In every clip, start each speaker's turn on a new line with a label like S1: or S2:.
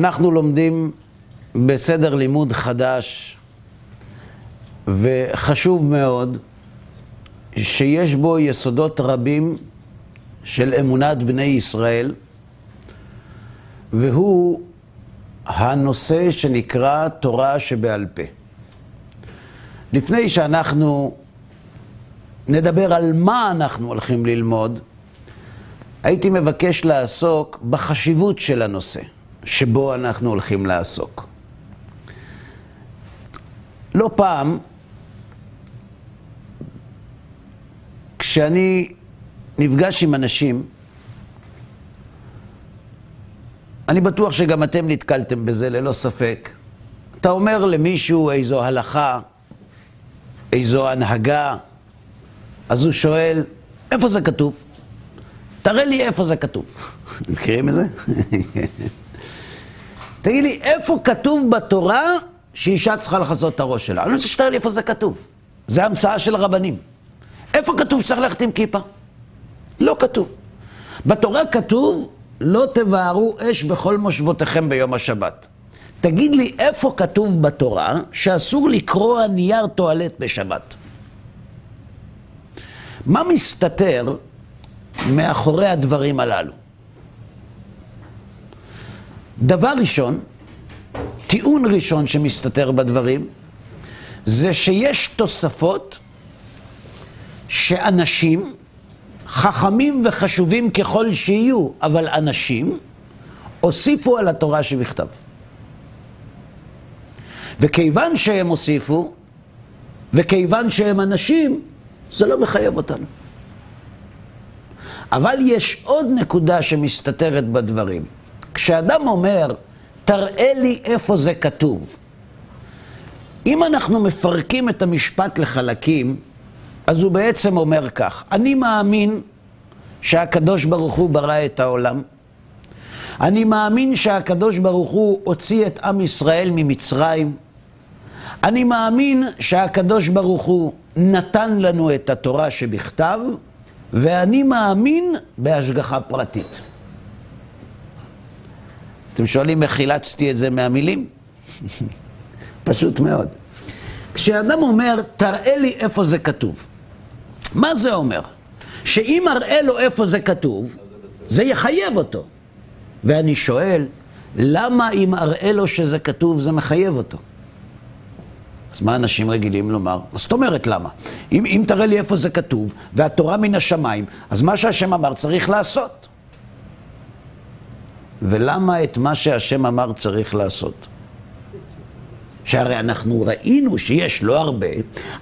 S1: אנחנו לומדים בסדר לימוד חדש, וחשוב מאוד שיש בו יסודות רבים של אמונת בני ישראל, והוא הנושא שנקרא תורה שבעל פה. לפני שאנחנו נדבר על מה אנחנו הולכים ללמוד, הייתי מבקש לעסוק בחשיבות של הנושא שבו אנחנו הולכים לעסוק. לא פעם, כשאני נפגש עם אנשים, אני בטוח שגם אתם נתקלתם בזה ללא ספק. אתה אומר למישהו איזו הלכה, איזו הנהגה, אז הוא שואל, איפה זה כתוב? תראה לי איפה זה כתוב. מכירים את זה? תגיד לי, איפה כתוב בתורה שאישה צריכה לכסות את הראש שלה? אני רוצה שתראה לי איפה זה כתוב. זה המצאה של רבנים. איפה כתוב שצריך ללכת עם כיפה? לא כתוב. בתורה כתוב, לא תבערו אש בכל מושבותיכם ביום השבת. תגיד לי, איפה כתוב בתורה שאסור לקרוע נייר טואלט בשבת? מה מסתתר מאחורי הדברים הללו? דבר ראשון, טיעון ראשון שמסתתר בדברים, זה שיש תוספות שאנשים, חכמים וחשובים ככל שיהיו, אבל אנשים, הוסיפו על התורה שבכתב. וכיוון שהם הוסיפו, וכיוון שהם אנשים, זה לא מחייב אותנו. אבל יש עוד נקודה שמסתתרת בדברים. כשאדם אומר, תראה לי איפה זה כתוב, אם אנחנו מפרקים את המשפט לחלקים, אז הוא בעצם אומר כך, אני מאמין שהקדוש ברוך הוא ברא את העולם, אני מאמין שהקדוש ברוך הוא הוציא את עם ישראל ממצרים, אני מאמין שהקדוש ברוך הוא נתן לנו את התורה שבכתב, ואני מאמין בהשגחה פרטית. אתם שואלים איך חילצתי את זה מהמילים? פשוט מאוד. כשאדם אומר, תראה לי איפה זה כתוב, מה זה אומר? שאם אראה לו איפה זה כתוב, זה יחייב אותו. ואני שואל, למה אם אראה לו שזה כתוב, זה מחייב אותו? אז מה אנשים רגילים לומר? מה זאת אומרת למה? אם, אם תראה לי איפה זה כתוב, והתורה מן השמיים, אז מה שהשם אמר צריך לעשות. ולמה את מה שהשם אמר צריך לעשות? שהרי אנחנו ראינו שיש לא הרבה,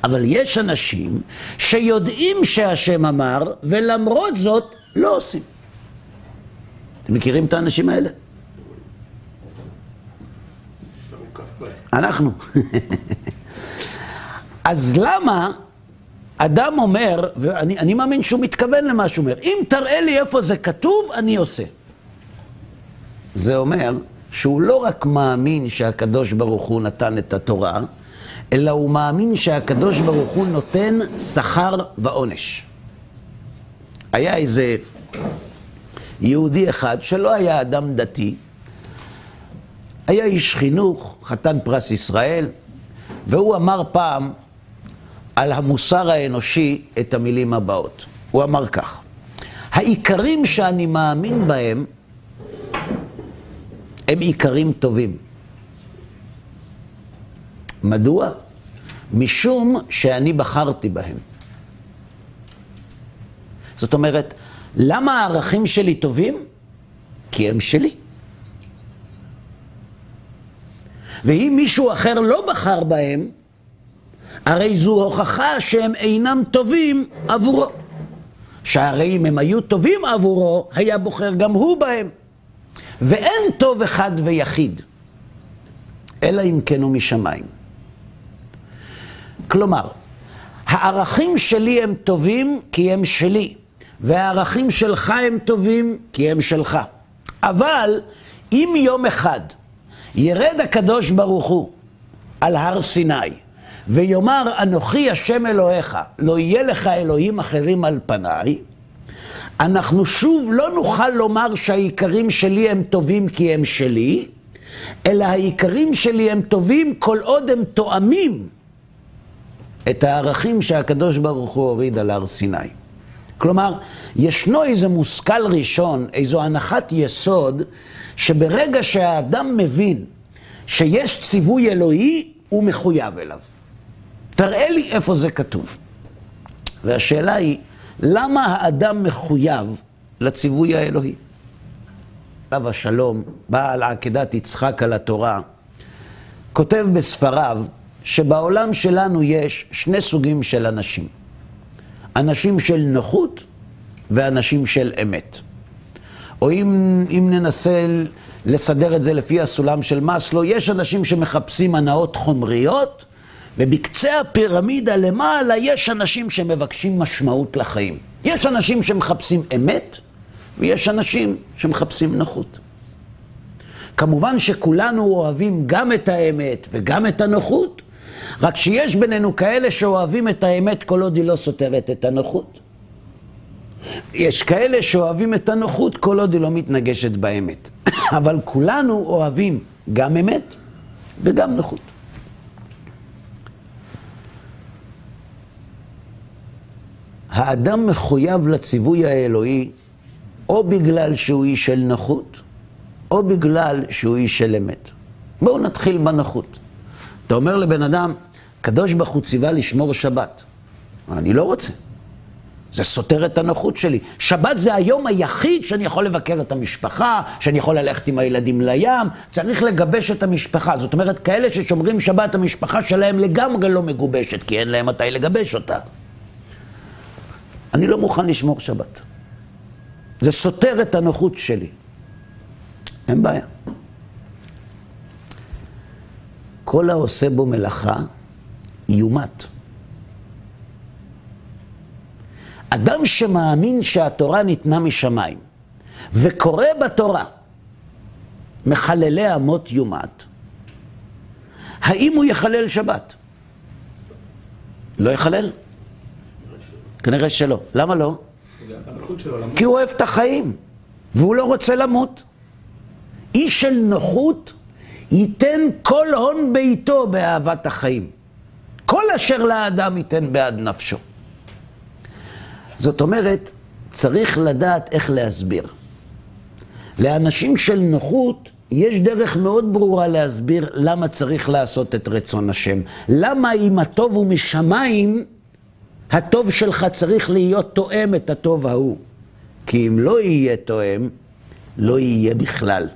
S1: אבל יש אנשים שיודעים שהשם אמר, ולמרות זאת לא עושים. אתם מכירים את האנשים האלה? אנחנו. אז למה אדם אומר, ואני מאמין שהוא מתכוון למה שהוא אומר, אם תראה לי איפה זה כתוב, אני עושה. זה אומר שהוא לא רק מאמין שהקדוש ברוך הוא נתן את התורה, אלא הוא מאמין שהקדוש ברוך הוא נותן שכר ועונש. היה איזה יהודי אחד שלא היה אדם דתי, היה איש חינוך, חתן פרס ישראל, והוא אמר פעם על המוסר האנושי את המילים הבאות. הוא אמר כך: העיקרים שאני מאמין בהם הם עיקרים טובים. מדוע? משום שאני בחרתי בהם. זאת אומרת, למה הערכים שלי טובים? כי הם שלי. ואם מישהו אחר לא בחר בהם, הרי זו הוכחה שהם אינם טובים עבורו. שהרי אם הם היו טובים עבורו, היה בוחר גם הוא בהם. ואין טוב אחד ויחיד, אלא אם כן הוא משמיים. כלומר, הערכים שלי הם טובים כי הם שלי, והערכים שלך הם טובים כי הם שלך. אבל אם יום אחד ירד הקדוש ברוך הוא על הר סיני ויאמר, אנוכי השם אלוהיך, לא יהיה לך אלוהים אחרים על פניי, אנחנו שוב לא נוכל לומר שהעיקרים שלי הם טובים כי הם שלי, אלא העיקרים שלי הם טובים כל עוד הם תואמים את הערכים שהקדוש ברוך הוא הוריד על הר סיני. כלומר, ישנו איזה מושכל ראשון, איזו הנחת יסוד, שברגע שהאדם מבין שיש ציווי אלוהי, הוא מחויב אליו. תראה לי איפה זה כתוב. והשאלה היא, למה האדם מחויב לציווי האלוהי? עליו השלום, בעל עקדת יצחק על התורה, כותב בספריו שבעולם שלנו יש שני סוגים של אנשים. אנשים של נוחות ואנשים של אמת. או אם, אם ננסה לסדר את זה לפי הסולם של מאסלו, יש אנשים שמחפשים הנאות חומריות, ובקצה הפירמידה למעלה יש אנשים שמבקשים משמעות לחיים. יש אנשים שמחפשים אמת, ויש אנשים שמחפשים נוחות. כמובן שכולנו אוהבים גם את האמת וגם את הנוחות, רק שיש בינינו כאלה שאוהבים את האמת כל עוד היא לא סותרת את הנוחות. יש כאלה שאוהבים את הנוחות כל עוד היא לא מתנגשת באמת. אבל כולנו אוהבים גם אמת וגם נוחות. האדם מחויב לציווי האלוהי או בגלל שהוא איש של נוחות, או בגלל שהוא איש של אמת. בואו נתחיל בנוחות. אתה אומר לבן אדם, קדוש ברוך הוא ציווה לשמור שבת. אני לא רוצה. זה סותר את הנוחות שלי. שבת זה היום היחיד שאני יכול לבקר את המשפחה, שאני יכול ללכת עם הילדים לים, צריך לגבש את המשפחה. זאת אומרת, כאלה ששומרים שבת, המשפחה שלהם לגמרי לא מגובשת, כי אין להם מתי לגבש אותה. אני לא מוכן לשמור שבת. זה סותר את הנוחות שלי. אין בעיה. כל העושה בו מלאכה יומת. אדם שמאמין שהתורה ניתנה משמיים וקורא בתורה מחללי אמות יומת, האם הוא יחלל שבת? לא יחלל? כנראה שלא. למה לא? כי הוא אוהב את החיים, והוא לא רוצה למות. איש של נוחות ייתן כל הון ביתו באהבת החיים. כל אשר לאדם ייתן בעד נפשו. זאת אומרת, צריך לדעת איך להסביר. לאנשים של נוחות, יש דרך מאוד ברורה להסביר למה צריך לעשות את רצון השם. למה אם הטוב הוא משמיים, הטוב שלך צריך להיות תואם את הטוב ההוא. כי אם לא יהיה תואם, לא יהיה בכלל.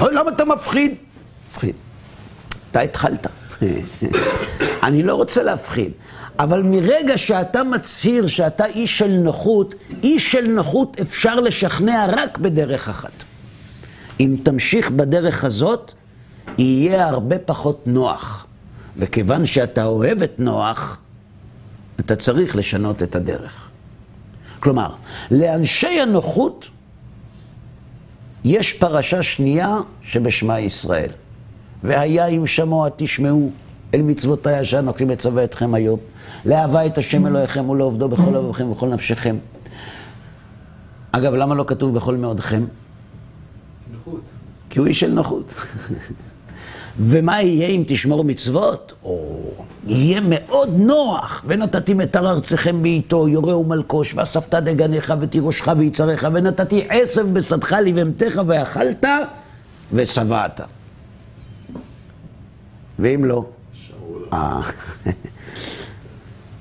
S1: אוי, למה אתה מפחיד? מפחיד. אתה התחלת. אני לא רוצה להפחיד. אבל מרגע שאתה מצהיר שאתה איש של נוחות, איש של נוחות אפשר לשכנע רק בדרך אחת. אם תמשיך בדרך הזאת, יהיה הרבה פחות נוח. וכיוון שאתה אוהב את נוח, אתה צריך לשנות את הדרך. כלומר, לאנשי הנוחות יש פרשה שנייה שבשמה ישראל. והיה אם שמוע תשמעו אל מצוותיי אשר אנוכי מצווה אתכם היום, לאהבה את השם אלוהיכם ולעובדו בכל לבבכם ובכל נפשכם. אגב, למה לא כתוב בכל מאודכם? נוחות. כי הוא איש של נוחות. ומה יהיה אם תשמור מצוות? או יהיה מאוד נוח, ונתתי מטר ארציכם בעיתו, יורה ומלקוש, ואספת דגניך ותירושך ויצריך, ונתתי עשב בשדך לבהמתך, ואכלת ושבעת. ואם לא? אה.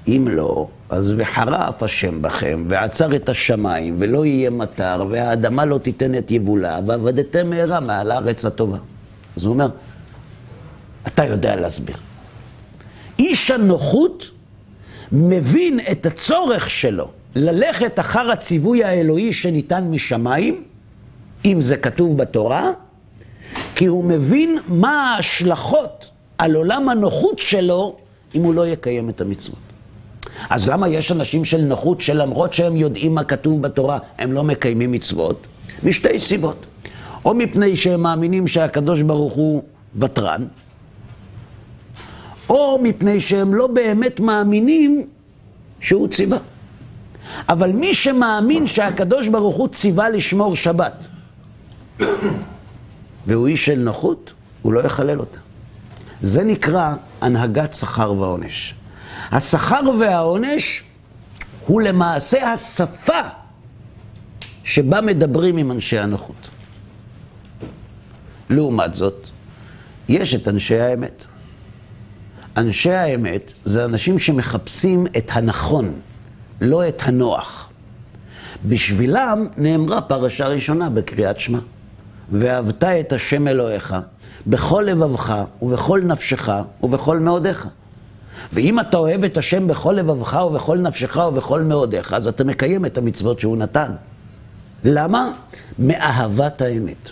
S1: אם לא, אז וחרף השם בכם, ועצר את השמיים, ולא יהיה מטר, והאדמה לא תיתן את יבולה, ועבדתם מהרה מעל הארץ הטובה. אז הוא אומר, אתה יודע להסביר. איש הנוחות מבין את הצורך שלו ללכת אחר הציווי האלוהי שניתן משמיים, אם זה כתוב בתורה, כי הוא מבין מה ההשלכות על עולם הנוחות שלו אם הוא לא יקיים את המצוות. אז למה יש אנשים של נוחות שלמרות שהם יודעים מה כתוב בתורה, הם לא מקיימים מצוות? משתי סיבות. או מפני שהם מאמינים שהקדוש ברוך הוא ותרן, או מפני שהם לא באמת מאמינים שהוא ציווה. אבל מי שמאמין שהקדוש ברוך הוא ציווה לשמור שבת, והוא איש של נוחות, הוא לא יחלל אותה. זה נקרא הנהגת שכר ועונש. השכר והעונש הוא למעשה השפה שבה מדברים עם אנשי הנוחות. לעומת זאת, יש את אנשי האמת. אנשי האמת זה אנשים שמחפשים את הנכון, לא את הנוח. בשבילם נאמרה פרשה ראשונה בקריאת שמע. ואהבת את השם אלוהיך בכל לבבך ובכל נפשך ובכל מאודיך. ואם אתה אוהב את השם בכל לבבך ובכל נפשך ובכל מאודיך, אז אתה מקיים את המצוות שהוא נתן. למה? מאהבת האמת.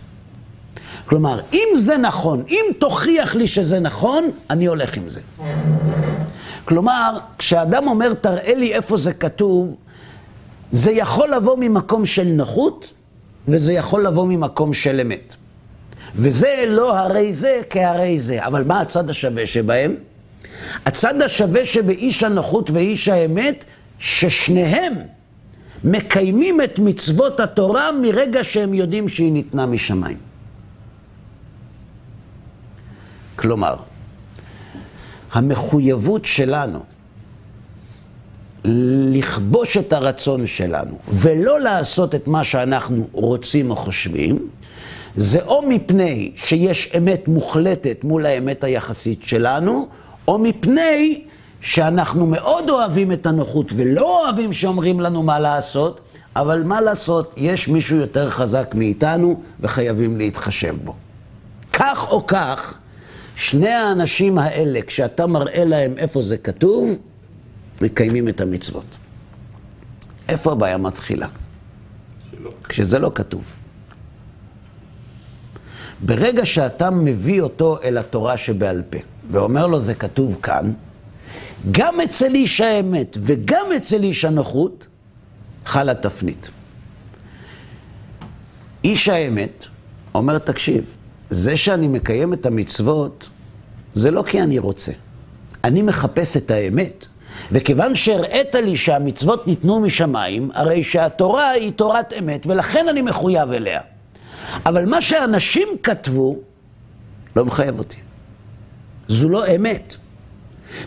S1: כלומר, אם זה נכון, אם תוכיח לי שזה נכון, אני הולך עם זה. כלומר, כשאדם אומר, תראה לי איפה זה כתוב, זה יכול לבוא ממקום של נוחות, וזה יכול לבוא ממקום של אמת. וזה לא הרי זה כהרי זה. אבל מה הצד השווה שבהם? הצד השווה שבאיש הנוחות ואיש האמת, ששניהם מקיימים את מצוות התורה מרגע שהם יודעים שהיא ניתנה משמיים. כלומר, המחויבות שלנו לכבוש את הרצון שלנו ולא לעשות את מה שאנחנו רוצים או חושבים, זה או מפני שיש אמת מוחלטת מול האמת היחסית שלנו, או מפני שאנחנו מאוד אוהבים את הנוחות ולא אוהבים שאומרים לנו מה לעשות, אבל מה לעשות, יש מישהו יותר חזק מאיתנו וחייבים להתחשב בו. כך או כך, שני האנשים האלה, כשאתה מראה להם איפה זה כתוב, מקיימים את המצוות. איפה הבעיה מתחילה? שלא. כשזה לא כתוב. ברגע שאתה מביא אותו אל התורה שבעל פה, ואומר לו, זה כתוב כאן, גם אצל איש האמת וגם אצל איש הנוחות, חלה תפנית. איש האמת אומר, תקשיב, זה שאני מקיים את המצוות, זה לא כי אני רוצה. אני מחפש את האמת. וכיוון שהראית לי שהמצוות ניתנו משמיים, הרי שהתורה היא תורת אמת, ולכן אני מחויב אליה. אבל מה שאנשים כתבו, לא מחייב אותי. זו לא אמת.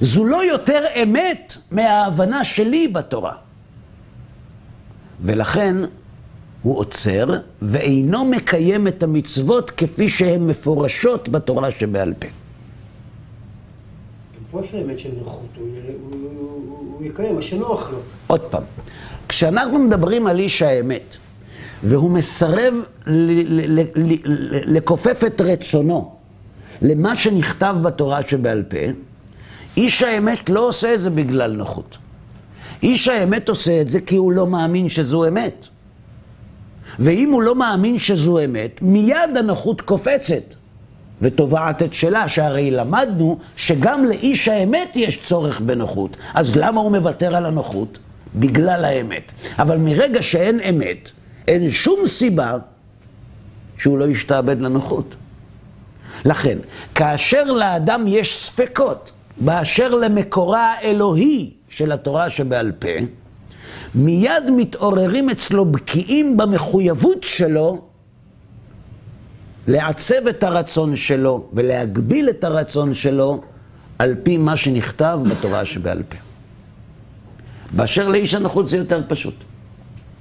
S1: זו לא יותר אמת מההבנה שלי בתורה. ולכן הוא עוצר ואינו מקיים את המצוות כפי שהן מפורשות בתורה שבעל פה.
S2: פה יש אמת של נוחות, הוא יקיים מה שנוח לו.
S1: עוד פעם, כשאנחנו מדברים על איש האמת, והוא מסרב לכופף את רצונו למה שנכתב בתורה שבעל פה, איש האמת לא עושה את זה בגלל נוחות. איש האמת עושה את זה כי הוא לא מאמין שזו אמת. ואם הוא לא מאמין שזו אמת, מיד הנוחות קופצת ותובעת את שלה, שהרי למדנו שגם לאיש האמת יש צורך בנוחות. אז למה הוא מוותר על הנוחות? בגלל האמת. אבל מרגע שאין אמת, אין שום סיבה שהוא לא ישתעבד לנוחות. לכן, כאשר לאדם יש ספקות באשר למקורה האלוהי של התורה שבעל פה, מיד מתעוררים אצלו בקיאים במחויבות שלו לעצב את הרצון שלו ולהגביל את הרצון שלו על פי מה שנכתב בתורה שבעל פה. באשר לאיש הנוחות זה יותר פשוט.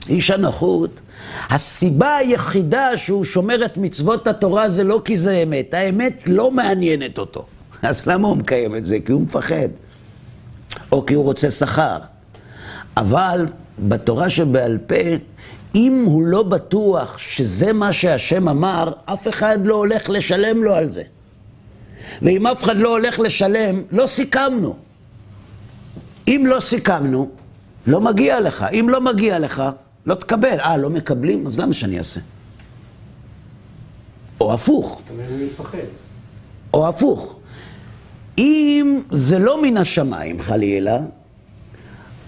S1: איש הנוחות, הסיבה היחידה שהוא שומר את מצוות התורה זה לא כי זה אמת, האמת לא מעניינת אותו. אז למה הוא מקיים את זה? כי הוא מפחד. או כי הוא רוצה שכר. אבל בתורה שבעל פה, אם הוא לא בטוח שזה מה שהשם אמר, אף אחד לא הולך לשלם לו על זה. ואם אף אחד לא הולך לשלם, לא סיכמנו. אם לא סיכמנו, לא מגיע לך. אם לא מגיע לך, לא תקבל. אה, לא מקבלים? אז למה שאני אעשה? או הפוך. או הפוך. אם זה לא מן השמיים, חלילה,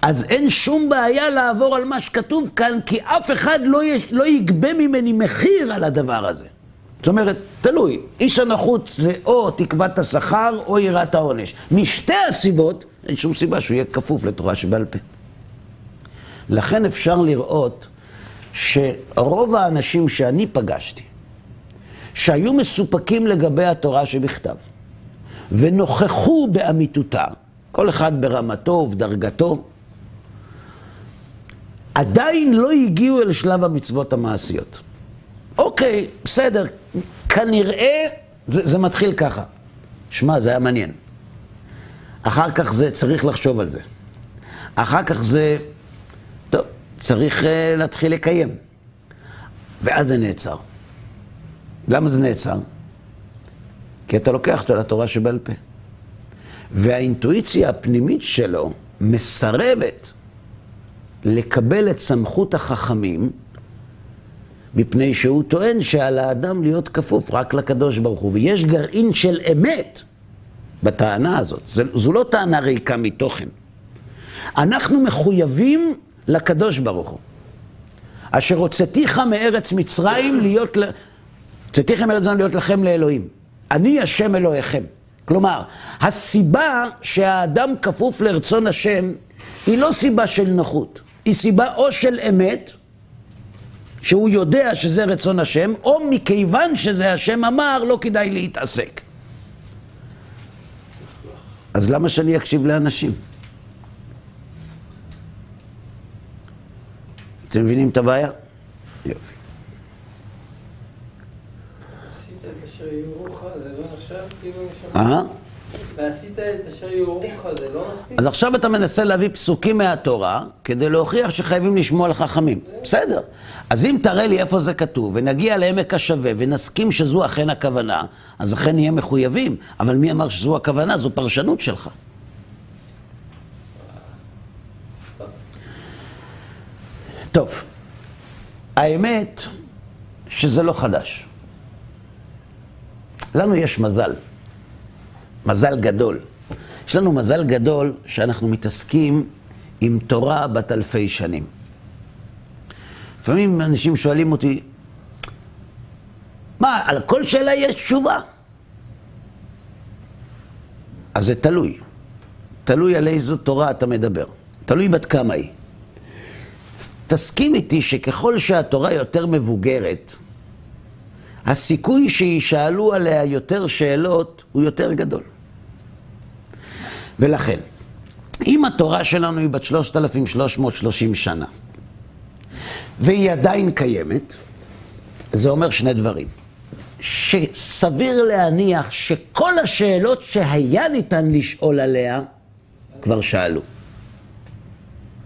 S1: אז אין שום בעיה לעבור על מה שכתוב כאן, כי אף אחד לא, יש, לא יגבה ממני מחיר על הדבר הזה. זאת אומרת, תלוי, איש הנחות זה או תקוות השכר או יראת העונש. משתי הסיבות, אין שום סיבה שהוא יהיה כפוף לתורה שבעל פה. לכן אפשר לראות שרוב האנשים שאני פגשתי, שהיו מסופקים לגבי התורה שבכתב, ונוכחו באמיתותה, כל אחד ברמתו ובדרגתו, עדיין לא הגיעו אל שלב המצוות המעשיות. אוקיי, בסדר, כנראה זה, זה מתחיל ככה. שמע, זה היה מעניין. אחר כך זה, צריך לחשוב על זה. אחר כך זה, טוב, צריך uh, להתחיל לקיים. ואז זה נעצר. למה זה נעצר? כי אתה לוקח אותו לתורה שבעל פה. והאינטואיציה הפנימית שלו מסרבת לקבל את סמכות החכמים, מפני שהוא טוען שעל האדם להיות כפוף רק לקדוש ברוך הוא. ויש גרעין של אמת בטענה הזאת. זו לא טענה ריקה מתוכן. אנחנו מחויבים לקדוש ברוך הוא. אשר הוצאתיך מארץ מצרים להיות, הוצאתיך מארץ מצרים להיות לכם לאלוהים. אני השם אלוהיכם. כלומר, הסיבה שהאדם כפוף לרצון השם היא לא סיבה של נוחות, היא סיבה או של אמת, שהוא יודע שזה רצון השם, או מכיוון שזה השם אמר, לא כדאי להתעסק. אז למה שאני אקשיב לאנשים? אתם מבינים את הבעיה? יופי.
S3: עשית את אשר יורוך, זה לא נחשב כאילו...
S1: אה?
S3: ועשית את אשר יורוך, זה לא מספיק?
S1: אז עכשיו אתה מנסה להביא פסוקים מהתורה כדי להוכיח שחייבים לשמוע לחכמים. בסדר. אז אם תראה לי איפה זה כתוב, ונגיע לעמק השווה, ונסכים שזו אכן הכוונה, אז אכן נהיה מחויבים. אבל מי אמר שזו הכוונה? זו פרשנות שלך. טוב, האמת שזה לא חדש. לנו יש מזל, מזל גדול. יש לנו מזל גדול שאנחנו מתעסקים עם תורה בת אלפי שנים. לפעמים אנשים שואלים אותי, מה, על כל שאלה יש תשובה? אז זה תלוי. תלוי על איזו תורה אתה מדבר. תלוי בת כמה היא. תסכים איתי שככל שהתורה יותר מבוגרת, הסיכוי שישאלו עליה יותר שאלות הוא יותר גדול. ולכן, אם התורה שלנו היא בת 3,330 שנה, והיא עדיין קיימת, זה אומר שני דברים. שסביר להניח שכל השאלות שהיה ניתן לשאול עליה, כבר שאלו.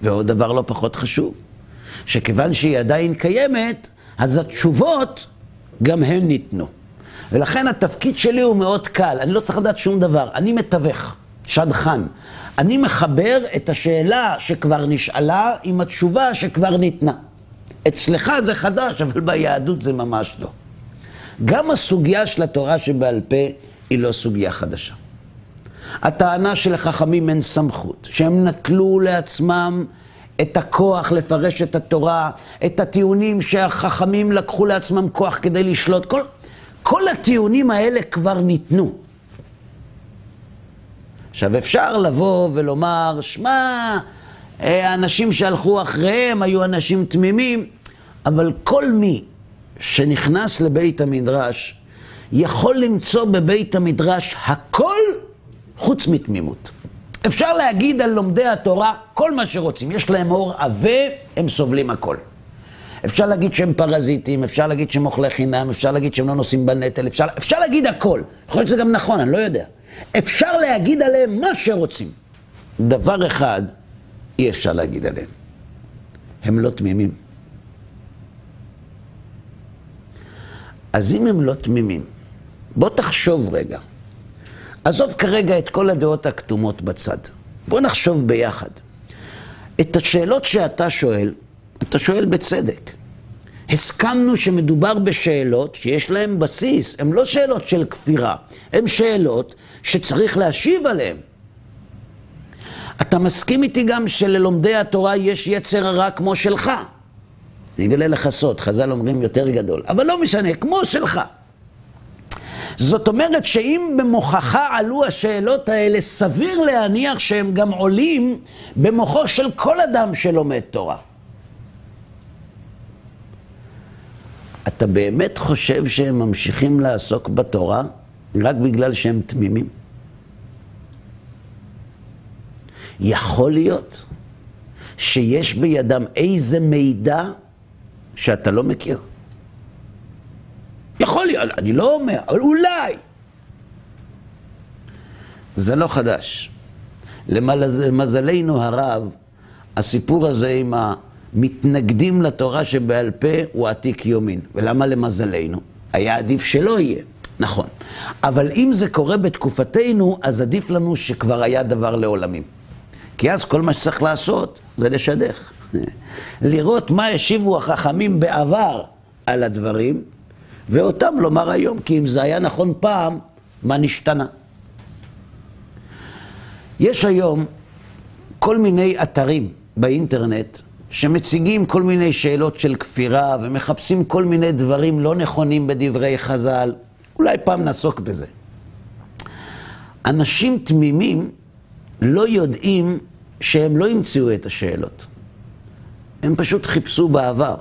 S1: ועוד דבר לא פחות חשוב, שכיוון שהיא עדיין קיימת, אז התשובות גם הן ניתנו. ולכן התפקיד שלי הוא מאוד קל, אני לא צריך לדעת שום דבר, אני מתווך, שדכן. אני מחבר את השאלה שכבר נשאלה עם התשובה שכבר ניתנה. אצלך זה חדש, אבל ביהדות זה ממש לא. גם הסוגיה של התורה שבעל פה היא לא סוגיה חדשה. הטענה של החכמים אין סמכות, שהם נטלו לעצמם את הכוח לפרש את התורה, את הטיעונים שהחכמים לקחו לעצמם כוח כדי לשלוט, כל, כל הטיעונים האלה כבר ניתנו. עכשיו אפשר לבוא ולומר, שמע, האנשים שהלכו אחריהם היו אנשים תמימים, אבל כל מי שנכנס לבית המדרש יכול למצוא בבית המדרש הכל חוץ מתמימות. אפשר להגיד על לומדי התורה כל מה שרוצים, יש להם אור עבה, הם סובלים הכל. אפשר להגיד שהם פרזיטים, אפשר להגיד שהם אוכלי חינם, אפשר להגיד שהם לא נושאים בנטל, אפשר, אפשר להגיד הכל. יכול להיות שזה גם נכון, אני לא יודע. אפשר להגיד עליהם מה שרוצים. דבר אחד אי אפשר להגיד עליהם. הם לא תמימים. אז אם הם לא תמימים, בוא תחשוב רגע. עזוב כרגע את כל הדעות הכתומות בצד. בוא נחשוב ביחד. את השאלות שאתה שואל, אתה שואל בצדק. הסכמנו שמדובר בשאלות שיש להן בסיס, הן לא שאלות של כפירה, הן שאלות שצריך להשיב עליהן. אתה מסכים איתי גם שללומדי התורה יש יצר הרע כמו שלך. אני אגלה לך סוד, חז"ל אומרים יותר גדול, אבל לא משנה, כמו שלך. זאת אומרת שאם במוחך עלו השאלות האלה, סביר להניח שהם גם עולים במוחו של כל אדם שלומד תורה. אתה באמת חושב שהם ממשיכים לעסוק בתורה רק בגלל שהם תמימים? יכול להיות שיש בידם איזה מידע שאתה לא מכיר. יכול להיות, אני לא אומר, אבל אולי. זה לא חדש. למזלנו הרב, הסיפור הזה עם המתנגדים לתורה שבעל פה הוא עתיק יומין. ולמה למזלנו? היה עדיף שלא יהיה. נכון. אבל אם זה קורה בתקופתנו, אז עדיף לנו שכבר היה דבר לעולמים. כי אז כל מה שצריך לעשות זה לשדך. לראות מה השיבו החכמים בעבר על הדברים, ואותם לומר היום, כי אם זה היה נכון פעם, מה נשתנה? יש היום כל מיני אתרים באינטרנט שמציגים כל מיני שאלות של כפירה ומחפשים כל מיני דברים לא נכונים בדברי חז"ל. אולי פעם נעסוק בזה. אנשים תמימים לא יודעים שהם לא המציאו את השאלות. הם פשוט חיפשו בעבר.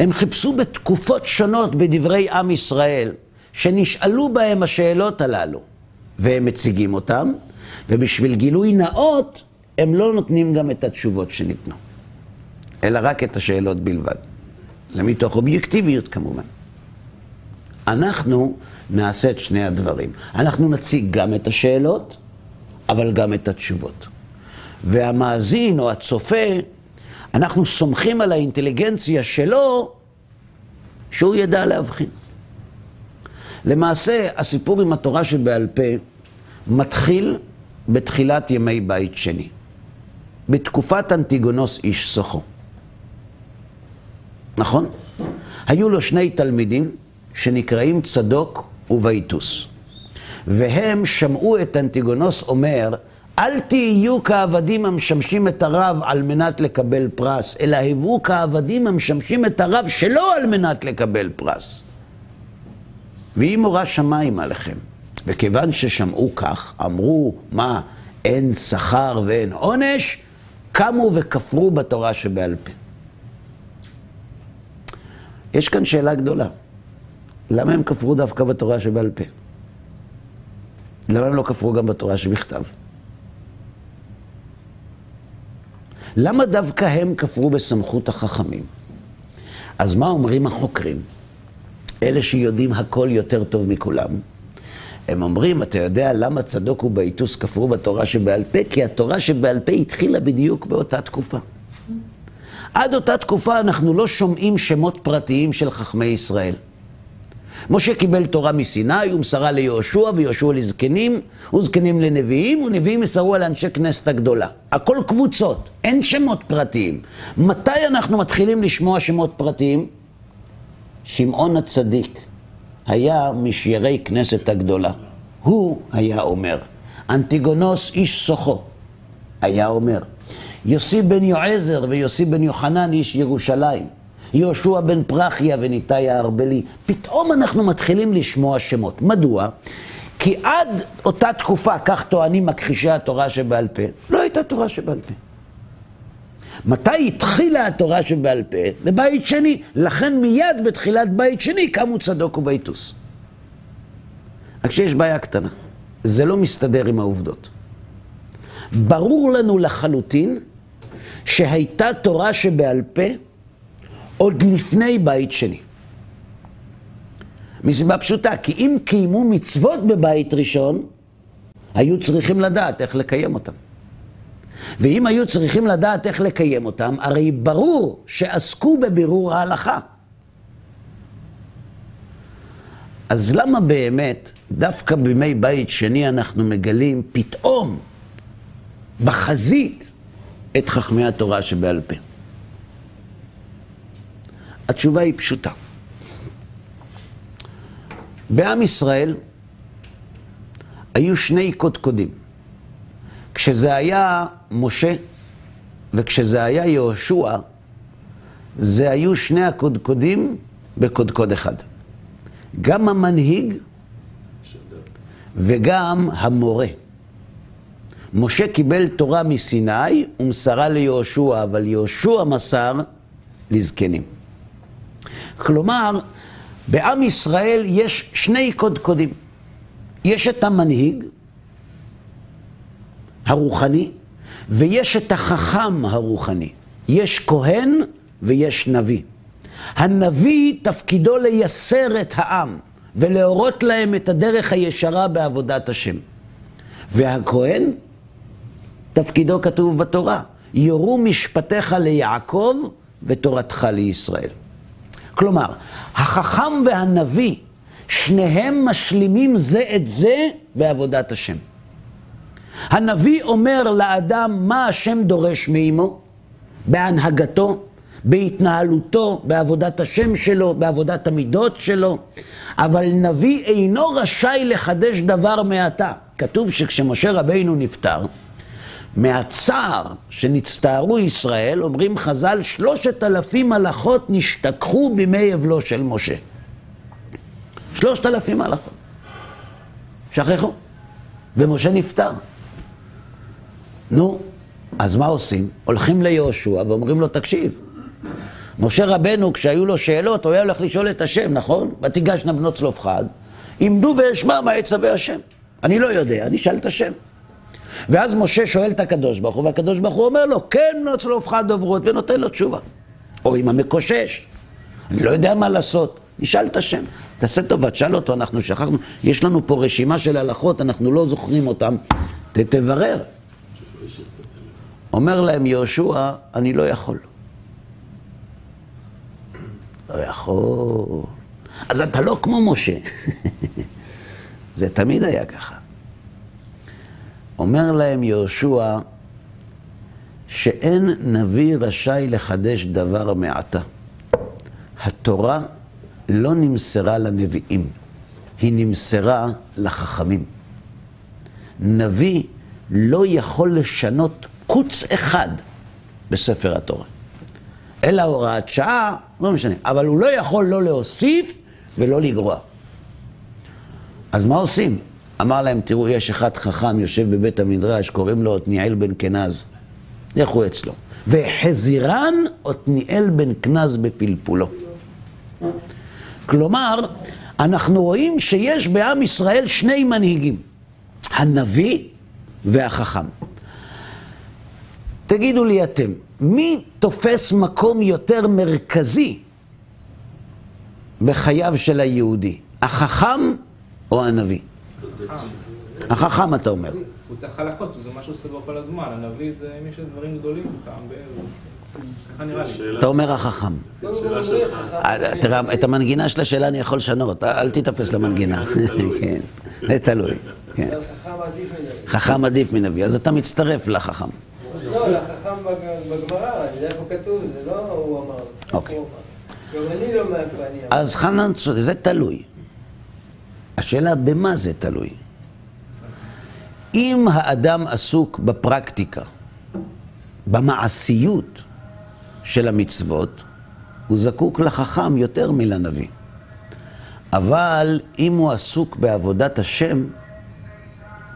S1: הם חיפשו בתקופות שונות בדברי עם ישראל, שנשאלו בהם השאלות הללו, והם מציגים אותם, ובשביל גילוי נאות, הם לא נותנים גם את התשובות שניתנו, אלא רק את השאלות בלבד. זה מתוך אובייקטיביות כמובן. אנחנו נעשה את שני הדברים. אנחנו נציג גם את השאלות, אבל גם את התשובות. והמאזין או הצופה, אנחנו סומכים על האינטליגנציה שלו שהוא ידע להבחין. למעשה, הסיפור עם התורה שבעל פה מתחיל בתחילת ימי בית שני, בתקופת אנטיגונוס איש סוחו. נכון? היו לו שני תלמידים שנקראים צדוק ובייטוס. והם שמעו את אנטיגונוס אומר, אל תהיו כעבדים המשמשים את הרב על מנת לקבל פרס, אלא היוו כעבדים המשמשים את הרב שלא על מנת לקבל פרס. ויהי מורא שמיים עליכם. וכיוון ששמעו כך, אמרו, מה, אין שכר ואין עונש, קמו וכפרו בתורה שבעל פה. יש כאן שאלה גדולה. למה הם כפרו דווקא בתורה שבעל פה? למה הם לא כפרו גם בתורה שבכתב? למה דווקא הם כפרו בסמכות החכמים? אז מה אומרים החוקרים? אלה שיודעים הכל יותר טוב מכולם. הם אומרים, אתה יודע למה צדוק ובייטוס כפרו בתורה שבעל פה? כי התורה שבעל פה התחילה בדיוק באותה תקופה. עד אותה תקופה אנחנו לא שומעים שמות פרטיים של חכמי ישראל. משה קיבל תורה מסיני ומסרה ליהושע ויהושע לזקנים וזקנים לנביאים ונביאים מסרו על אנשי כנסת הגדולה. הכל קבוצות, אין שמות פרטיים. מתי אנחנו מתחילים לשמוע שמות פרטיים? שמעון הצדיק היה משיירי כנסת הגדולה. הוא היה אומר. אנטיגונוס איש סוחו היה אומר. יוסי בן יועזר ויוסי בן יוחנן איש ירושלים. יהושע בן פרחיה וניתאי הארבלי. פתאום אנחנו מתחילים לשמוע שמות. מדוע? כי עד אותה תקופה, כך טוענים מכחישי התורה שבעל פה, לא הייתה תורה שבעל פה. מתי התחילה התורה שבעל פה? בבית שני. לכן מיד בתחילת בית שני קמו צדוק ובייטוס. רק שיש בעיה קטנה, זה לא מסתדר עם העובדות. ברור לנו לחלוטין שהייתה תורה שבעל פה עוד לפני בית שני. מסיבה פשוטה, כי אם קיימו מצוות בבית ראשון, היו צריכים לדעת איך לקיים אותם. ואם היו צריכים לדעת איך לקיים אותם, הרי ברור שעסקו בבירור ההלכה. אז למה באמת, דווקא בימי בית שני אנחנו מגלים פתאום, בחזית, את חכמי התורה שבעל פה? התשובה היא פשוטה. בעם ישראל היו שני קודקודים. כשזה היה משה וכשזה היה יהושע, זה היו שני הקודקודים בקודקוד אחד. גם המנהיג וגם המורה. משה קיבל תורה מסיני ומסרה ליהושע, אבל יהושע מסר לזקנים. כלומר, בעם ישראל יש שני קודקודים. יש את המנהיג הרוחני, ויש את החכם הרוחני. יש כהן ויש נביא. הנביא תפקידו לייסר את העם ולהורות להם את הדרך הישרה בעבודת השם. והכהן, תפקידו כתוב בתורה, יורו משפטיך ליעקב ותורתך לישראל. כלומר, החכם והנביא, שניהם משלימים זה את זה בעבודת השם. הנביא אומר לאדם מה השם דורש מעמו, בהנהגתו, בהתנהלותו, בעבודת השם שלו, בעבודת המידות שלו, אבל נביא אינו רשאי לחדש דבר מעתה. כתוב שכשמשה רבינו נפטר, מהצער שנצטערו ישראל, אומרים חז"ל, שלושת אלפים הלכות נשתכחו בימי אבלו של משה. שלושת אלפים הלכות. שכחו. ומשה נפטר. נו, אז מה עושים? הולכים ליהושע ואומרים לו, תקשיב, משה רבנו, כשהיו לו שאלות, הוא היה הולך לשאול את השם, נכון? ותיגשנה בנות צלופחד, עמדו ואשמע מה יצווה השם. אני לא יודע, אני אשאל את השם. ואז משה שואל את הקדוש ברוך הוא, והקדוש ברוך הוא אומר לו, כן בנות צלופחד דוברות, ונותן לו תשובה. או עם המקושש, אני לא יודע מה לעשות, נשאל את השם. תעשה טובה, תשאל אותו, אנחנו שכחנו, יש לנו פה רשימה של הלכות, אנחנו לא זוכרים אותן, תברר. אומר להם יהושע, אני לא יכול. לא יכול. אז אתה לא כמו משה. זה תמיד היה ככה. אומר להם יהושע, שאין נביא רשאי לחדש דבר מעתה. התורה לא נמסרה לנביאים, היא נמסרה לחכמים. נביא לא יכול לשנות קוץ אחד בספר התורה. אלא הוראת שעה, לא משנה, אבל הוא לא יכול לא להוסיף ולא לגרוע. אז מה עושים? אמר להם, תראו, יש אחד חכם יושב בבית המדרש, קוראים לו עתניאל בן כנז. לכו אצלו. וחזירן עתניאל בן כנז בפלפולו. כלומר, אנחנו רואים שיש בעם ישראל שני מנהיגים, הנביא והחכם. תגידו לי אתם, מי תופס מקום יותר מרכזי בחייו של היהודי? החכם או הנביא? החכם אתה אומר.
S4: הוא צריך הלכות, זה מה שהוא עושה בו כל הזמן. הנביא זה אם יש דברים גדולים, פעם ב... ככה נראה לי.
S1: אתה אומר החכם. אה, תראה, את המנגינה של השאלה אני יכול לשנות, אל תיתפס למנגינה. כן, זה תלוי. כן.
S3: חכם עדיף מנביא.
S1: אז אתה מצטרף לחכם.
S3: לא, לחכם בג- בגמרא, יודע איפה כתוב, זה לא הוא אמר.
S1: אוקיי.
S3: גם אני לא מאיפה אני אמר.
S1: אז חנן צודק, זה תלוי. השאלה במה זה תלוי. אם האדם עסוק בפרקטיקה, במעשיות של המצוות, הוא זקוק לחכם יותר מלנביא. אבל אם הוא עסוק בעבודת השם,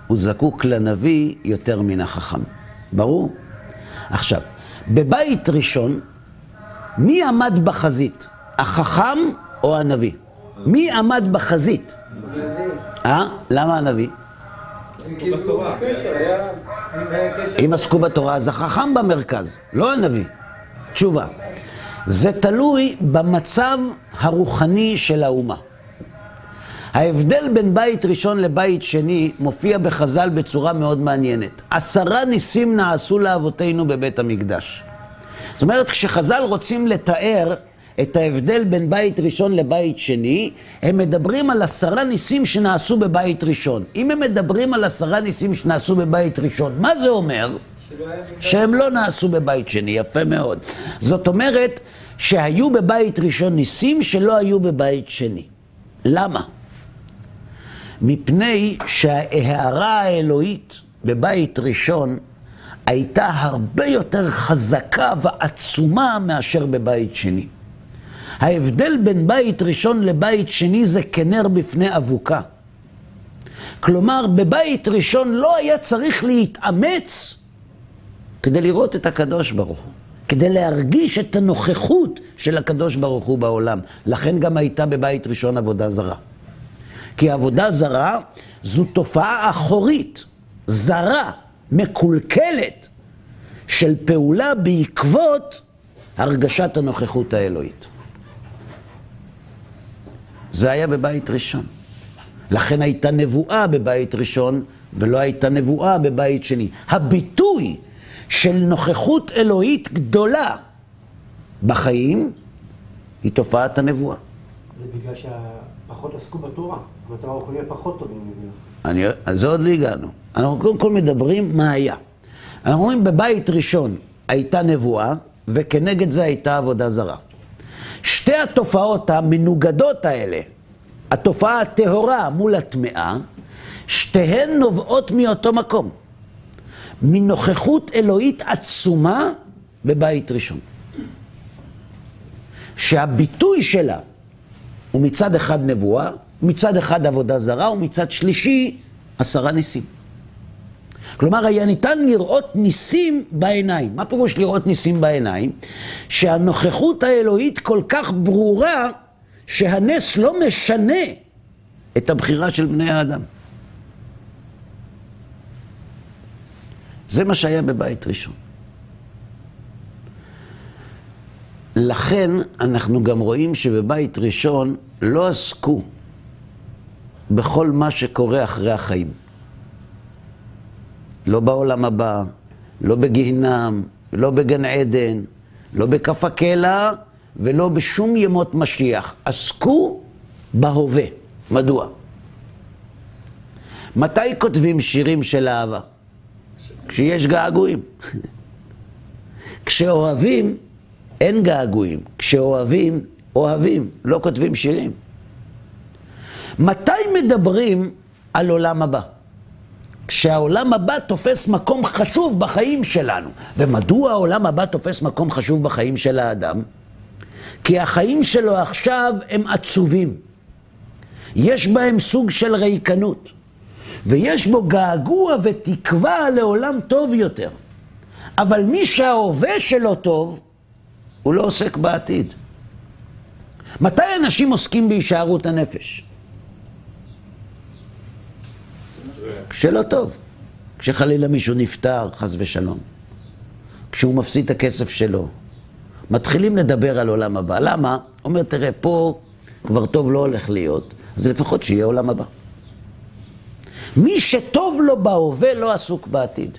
S1: הוא זקוק לנביא יותר מן החכם. ברור? עכשיו, בבית ראשון, מי עמד בחזית? החכם או הנביא? מי עמד בחזית? אה? למה הנביא? אם עסקו בתורה, אז החכם במרכז, לא הנביא. תשובה. זה תלוי במצב הרוחני של האומה. ההבדל בין בית ראשון לבית שני מופיע בחז"ל בצורה מאוד מעניינת. עשרה ניסים נעשו לאבותינו בבית המקדש. זאת אומרת, כשחז"ל רוצים לתאר את ההבדל בין בית ראשון לבית שני, הם מדברים על עשרה ניסים שנעשו בבית ראשון. אם הם מדברים על עשרה ניסים שנעשו בבית ראשון, מה זה אומר? שהם לא נעשו בבית שני, יפה מאוד. זאת אומרת שהיו בבית ראשון ניסים שלא היו בבית שני. למה? מפני שההערה האלוהית בבית ראשון הייתה הרבה יותר חזקה ועצומה מאשר בבית שני. ההבדל בין בית ראשון לבית שני זה כנר בפני אבוקה. כלומר, בבית ראשון לא היה צריך להתאמץ כדי לראות את הקדוש ברוך הוא. כדי להרגיש את הנוכחות של הקדוש ברוך הוא בעולם. לכן גם הייתה בבית ראשון עבודה זרה. כי עבודה זרה זו תופעה אחורית, זרה, מקולקלת, של פעולה בעקבות הרגשת הנוכחות האלוהית. זה היה בבית ראשון. לכן הייתה נבואה בבית ראשון, ולא הייתה נבואה בבית שני. הביטוי של נוכחות אלוהית גדולה בחיים היא תופעת הנבואה.
S2: זה בגלל שפחות עסקו בתורה. המצב הרוחני היה פחות טוב, אני מבין.
S1: אני, אז זה עוד לא הגענו. אנחנו קודם כל מדברים מה היה. אנחנו אומרים בבית ראשון הייתה נבואה, וכנגד זה הייתה עבודה זרה. שתי התופעות המנוגדות האלה, התופעה הטהורה מול הטמאה, שתיהן נובעות מאותו מקום. מנוכחות אלוהית עצומה בבית ראשון. שהביטוי שלה הוא מצד אחד נבואה, מצד אחד עבודה זרה, ומצד שלישי עשרה ניסים. כלומר, היה ניתן לראות ניסים בעיניים. מה פירוש לראות ניסים בעיניים? שהנוכחות האלוהית כל כך ברורה, שהנס לא משנה את הבחירה של בני האדם. זה מה שהיה בבית ראשון. לכן אנחנו גם רואים שבבית ראשון לא עסקו בכל מה שקורה אחרי החיים. לא בעולם הבא, לא בגיהנם, לא בגן עדן, לא בכף הקלע ולא בשום ימות משיח. עסקו בהווה. מדוע? מתי כותבים שירים של אהבה? כשיש געגועים. כשאוהבים, אין געגועים. כשאוהבים, אוהבים. לא כותבים שירים. מתי מדברים על עולם הבא? כשהעולם הבא תופס מקום חשוב בחיים שלנו. ומדוע העולם הבא תופס מקום חשוב בחיים של האדם? כי החיים שלו עכשיו הם עצובים. יש בהם סוג של ריקנות. ויש בו געגוע ותקווה לעולם טוב יותר. אבל מי שההווה שלו טוב, הוא לא עוסק בעתיד. מתי אנשים עוסקים בהישארות הנפש? כשלא טוב. כשחלילה מישהו נפטר, חס ושלום. כשהוא מפסיד את הכסף שלו. מתחילים לדבר על עולם הבא. למה? אומר, תראה, פה כבר טוב לא הולך להיות, אז לפחות שיהיה עולם הבא. מי שטוב לו בהווה לא עסוק בעתיד.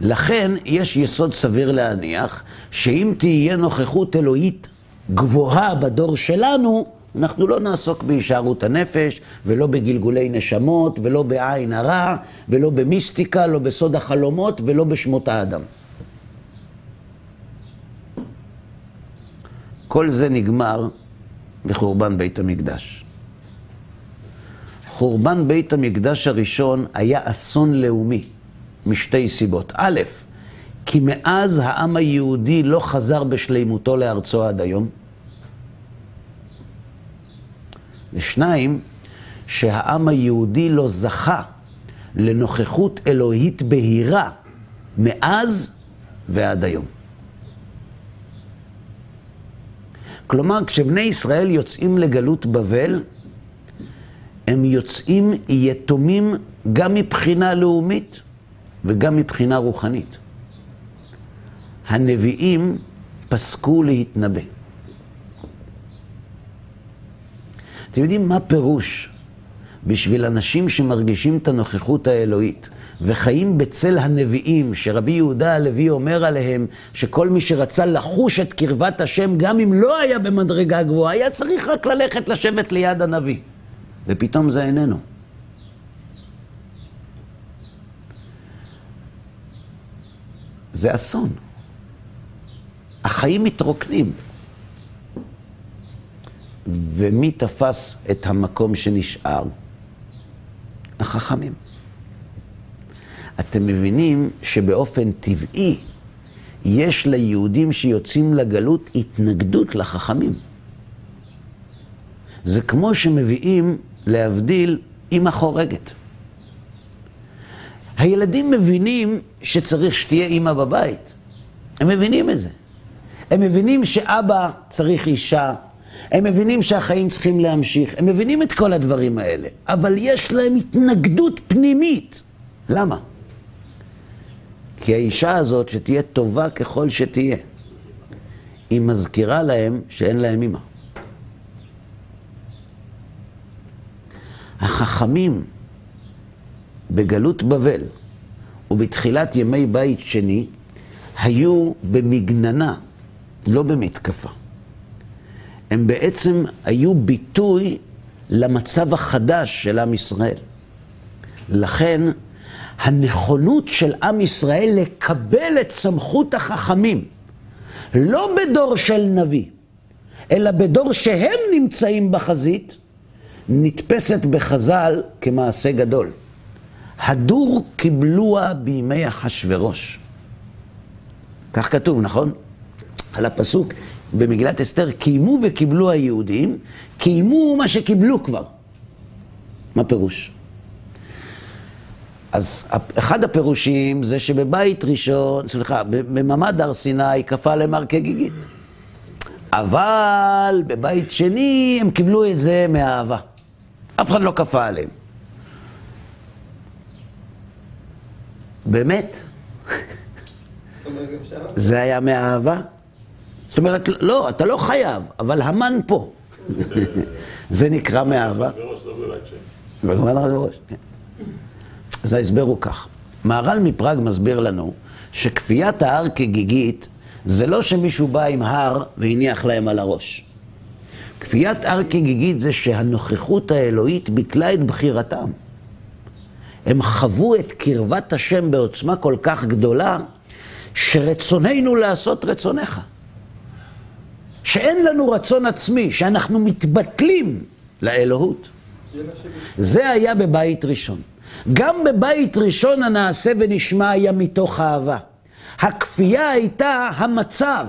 S1: לכן יש יסוד סביר להניח שאם תהיה נוכחות אלוהית גבוהה בדור שלנו, אנחנו לא נעסוק בהישארות הנפש, ולא בגלגולי נשמות, ולא בעין הרע, ולא במיסטיקה, לא בסוד החלומות, ולא בשמות האדם. כל זה נגמר בחורבן בית המקדש. חורבן בית המקדש הראשון היה אסון לאומי, משתי סיבות. א', כי מאז העם היהודי לא חזר בשלימותו לארצו עד היום. ושניים, שהעם היהודי לא זכה לנוכחות אלוהית בהירה מאז ועד היום. כלומר, כשבני ישראל יוצאים לגלות בבל, הם יוצאים יתומים גם מבחינה לאומית וגם מבחינה רוחנית. הנביאים פסקו להתנבא. אתם יודעים מה פירוש בשביל אנשים שמרגישים את הנוכחות האלוהית וחיים בצל הנביאים, שרבי יהודה הלוי אומר עליהם שכל מי שרצה לחוש את קרבת השם, גם אם לא היה במדרגה גבוהה, היה צריך רק ללכת לשבת ליד הנביא. ופתאום זה איננו. זה אסון. החיים מתרוקנים. ומי תפס את המקום שנשאר? החכמים. אתם מבינים שבאופן טבעי יש ליהודים שיוצאים לגלות התנגדות לחכמים. זה כמו שמביאים, להבדיל, אימא חורגת. הילדים מבינים שצריך שתהיה אימא בבית, הם מבינים את זה. הם מבינים שאבא צריך אישה, הם מבינים שהחיים צריכים להמשיך, הם מבינים את כל הדברים האלה, אבל יש להם התנגדות פנימית. למה? כי האישה הזאת, שתהיה טובה ככל שתהיה, היא מזכירה להם שאין להם אימא. החכמים בגלות בבל ובתחילת ימי בית שני היו במגננה, לא במתקפה. הם בעצם היו ביטוי למצב החדש של עם ישראל. לכן, הנכונות של עם ישראל לקבל את סמכות החכמים, לא בדור של נביא, אלא בדור שהם נמצאים בחזית, נתפסת בחז"ל כמעשה גדול. הדור קיבלוה בימי אחשורוש. כך כתוב, נכון? על הפסוק במגילת אסתר, קיימו וקיבלו היהודים, קיימו מה שקיבלו כבר. מה פירוש? אז אחד הפירושים זה שבבית ראשון, סליחה, בממד הר סיני כפה עליהם הר כגיגית. אבל בבית שני הם קיבלו את זה מאהבה. אף אחד לא כפה עליהם. באמת? זה היה מאהבה? זאת אומרת, לא, אתה לא חייב, אבל המן פה. זה נקרא מאהבה. כן. אז ההסבר הוא כך. מהר"ל מפראג מסביר לנו שכפיית ההר כגיגית זה לא שמישהו בא עם הר והניח להם על הראש. כפיית הר כגיגית זה שהנוכחות האלוהית ביטלה את בחירתם. הם חוו את קרבת השם בעוצמה כל כך גדולה, שרצוננו לעשות רצונך. שאין לנו רצון עצמי, שאנחנו מתבטלים לאלוהות. זה היה בבית ראשון. גם בבית ראשון הנעשה ונשמע היה מתוך אהבה. הכפייה הייתה המצב.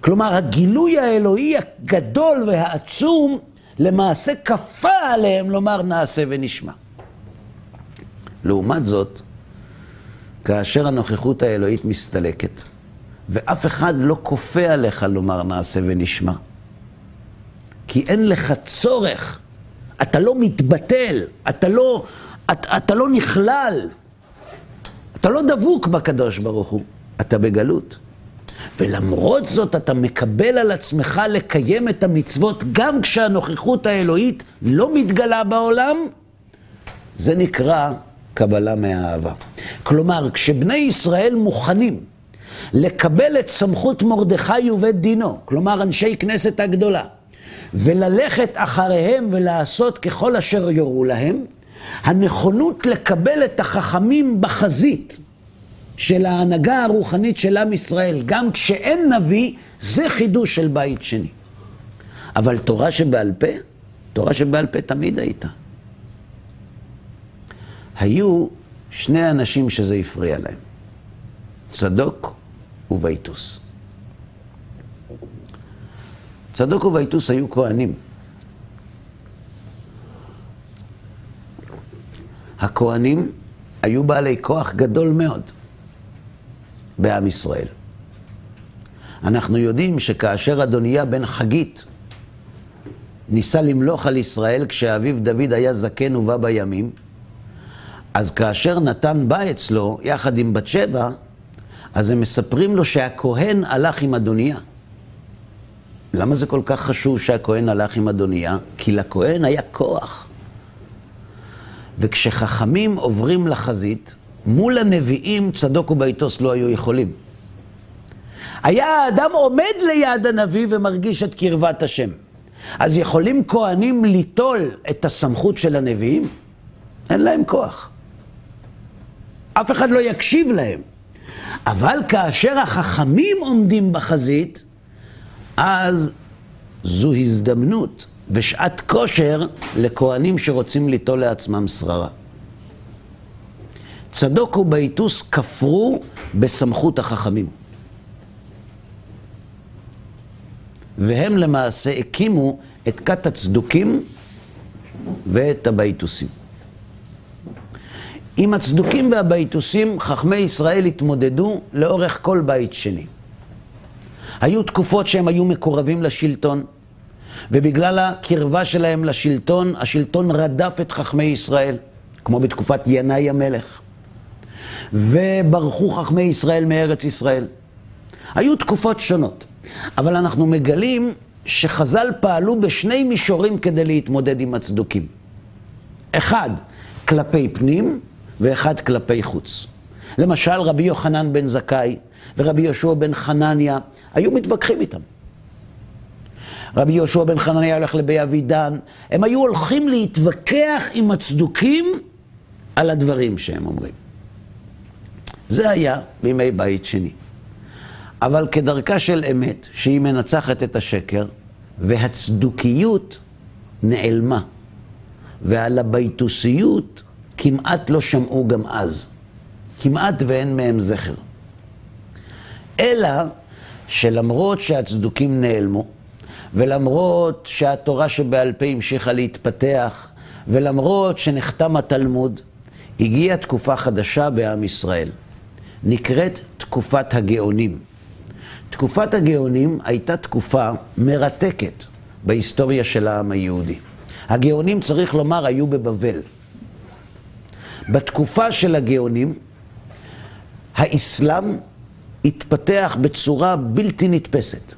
S1: כלומר, הגילוי האלוהי הגדול והעצום למעשה כפה עליהם לומר נעשה ונשמע. לעומת זאת, כאשר הנוכחות האלוהית מסתלקת, ואף אחד לא כופה עליך לומר נעשה ונשמע, כי אין לך צורך, אתה לא מתבטל, אתה לא, אתה, אתה לא נכלל, אתה לא דבוק בקדוש ברוך הוא, אתה בגלות. ולמרות זאת אתה מקבל על עצמך לקיים את המצוות גם כשהנוכחות האלוהית לא מתגלה בעולם, זה נקרא קבלה מהאהבה. כלומר, כשבני ישראל מוכנים לקבל את סמכות מרדכי ובית דינו, כלומר אנשי כנסת הגדולה, וללכת אחריהם ולעשות ככל אשר יורו להם, הנכונות לקבל את החכמים בחזית של ההנהגה הרוחנית של עם ישראל, גם כשאין נביא, זה חידוש של בית שני. אבל תורה שבעל פה, תורה שבעל פה תמיד הייתה. היו שני אנשים שזה הפריע להם, צדוק ובייטוס. צדוק ובייטוס היו כהנים. הכהנים היו בעלי כוח גדול מאוד בעם ישראל. אנחנו יודעים שכאשר אדוניה בן חגית ניסה למלוך על ישראל כשאביו דוד היה זקן ובא בימים, אז כאשר נתן בא אצלו, יחד עם בת שבע, אז הם מספרים לו שהכהן הלך עם אדוניה. למה זה כל כך חשוב שהכהן הלך עם אדוניה? כי לכהן היה כוח. וכשחכמים עוברים לחזית, מול הנביאים צדוק ובייטוס לא היו יכולים. היה האדם עומד ליד הנביא ומרגיש את קרבת השם. אז יכולים כהנים ליטול את הסמכות של הנביאים? אין להם כוח. אף אחד לא יקשיב להם. אבל כאשר החכמים עומדים בחזית, אז זו הזדמנות ושעת כושר לכהנים שרוצים ליטול לעצמם שררה. צדוק ובייטוס כפרו בסמכות החכמים. והם למעשה הקימו את כת הצדוקים ואת הבייטוסים. עם הצדוקים והבייתוסים חכמי ישראל התמודדו לאורך כל בית שני. היו תקופות שהם היו מקורבים לשלטון, ובגלל הקרבה שלהם לשלטון, השלטון רדף את חכמי ישראל, כמו בתקופת ינאי המלך. וברחו חכמי ישראל מארץ ישראל. היו תקופות שונות, אבל אנחנו מגלים שחז"ל פעלו בשני מישורים כדי להתמודד עם הצדוקים. אחד, כלפי פנים, ואחד כלפי חוץ. למשל, רבי יוחנן בן זכאי ורבי יהושע בן חנניה היו מתווכחים איתם. רבי יהושע בן חנניה הולך לבי אבידן, הם היו הולכים להתווכח עם הצדוקים על הדברים שהם אומרים. זה היה בימי בית שני. אבל כדרכה של אמת, שהיא מנצחת את השקר, והצדוקיות נעלמה, ועל הביתוסיות כמעט לא שמעו גם אז. כמעט ואין מהם זכר. אלא שלמרות שהצדוקים נעלמו, ולמרות שהתורה שבעל פה המשיכה להתפתח, ולמרות שנחתם התלמוד, הגיעה תקופה חדשה בעם ישראל. נקראת תקופת הגאונים. תקופת הגאונים הייתה תקופה מרתקת בהיסטוריה של העם היהודי. הגאונים, צריך לומר, היו בבבל. בתקופה של הגאונים, האסלאם התפתח בצורה בלתי נתפסת.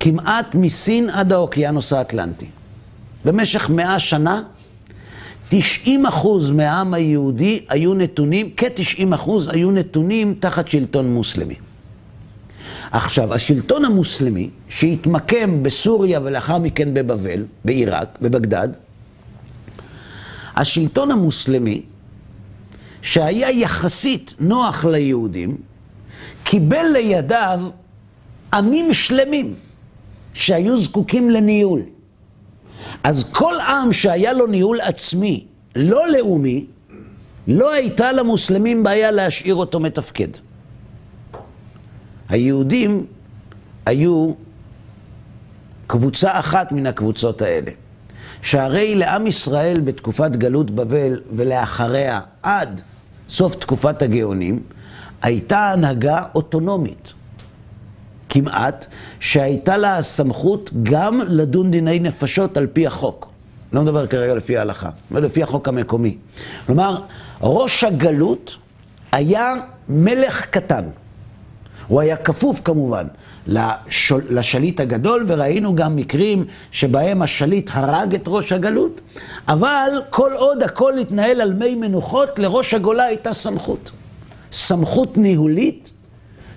S1: כמעט מסין עד האוקיינוס האטלנטי. במשך מאה שנה, 90 אחוז מהעם היהודי היו נתונים, כ-90 אחוז היו נתונים תחת שלטון מוסלמי. עכשיו, השלטון המוסלמי, שהתמקם בסוריה ולאחר מכן בבבל, בעיראק, בבגדד, השלטון המוסלמי, שהיה יחסית נוח ליהודים, קיבל לידיו עמים שלמים שהיו זקוקים לניהול. אז כל עם שהיה לו ניהול עצמי, לא לאומי, לא הייתה למוסלמים בעיה להשאיר אותו מתפקד. היהודים היו קבוצה אחת מן הקבוצות האלה. שהרי לעם ישראל בתקופת גלות בבל ולאחריה עד סוף תקופת הגאונים, הייתה הנהגה אוטונומית. כמעט, שהייתה לה הסמכות גם לדון דיני נפשות על פי החוק. לא מדבר כרגע לפי ההלכה, לפי החוק המקומי. כלומר, ראש הגלות היה מלך קטן. הוא היה כפוף כמובן לשול, לשליט הגדול, וראינו גם מקרים שבהם השליט הרג את ראש הגלות, אבל כל עוד הכל התנהל על מי מנוחות, לראש הגולה הייתה סמכות. סמכות ניהולית,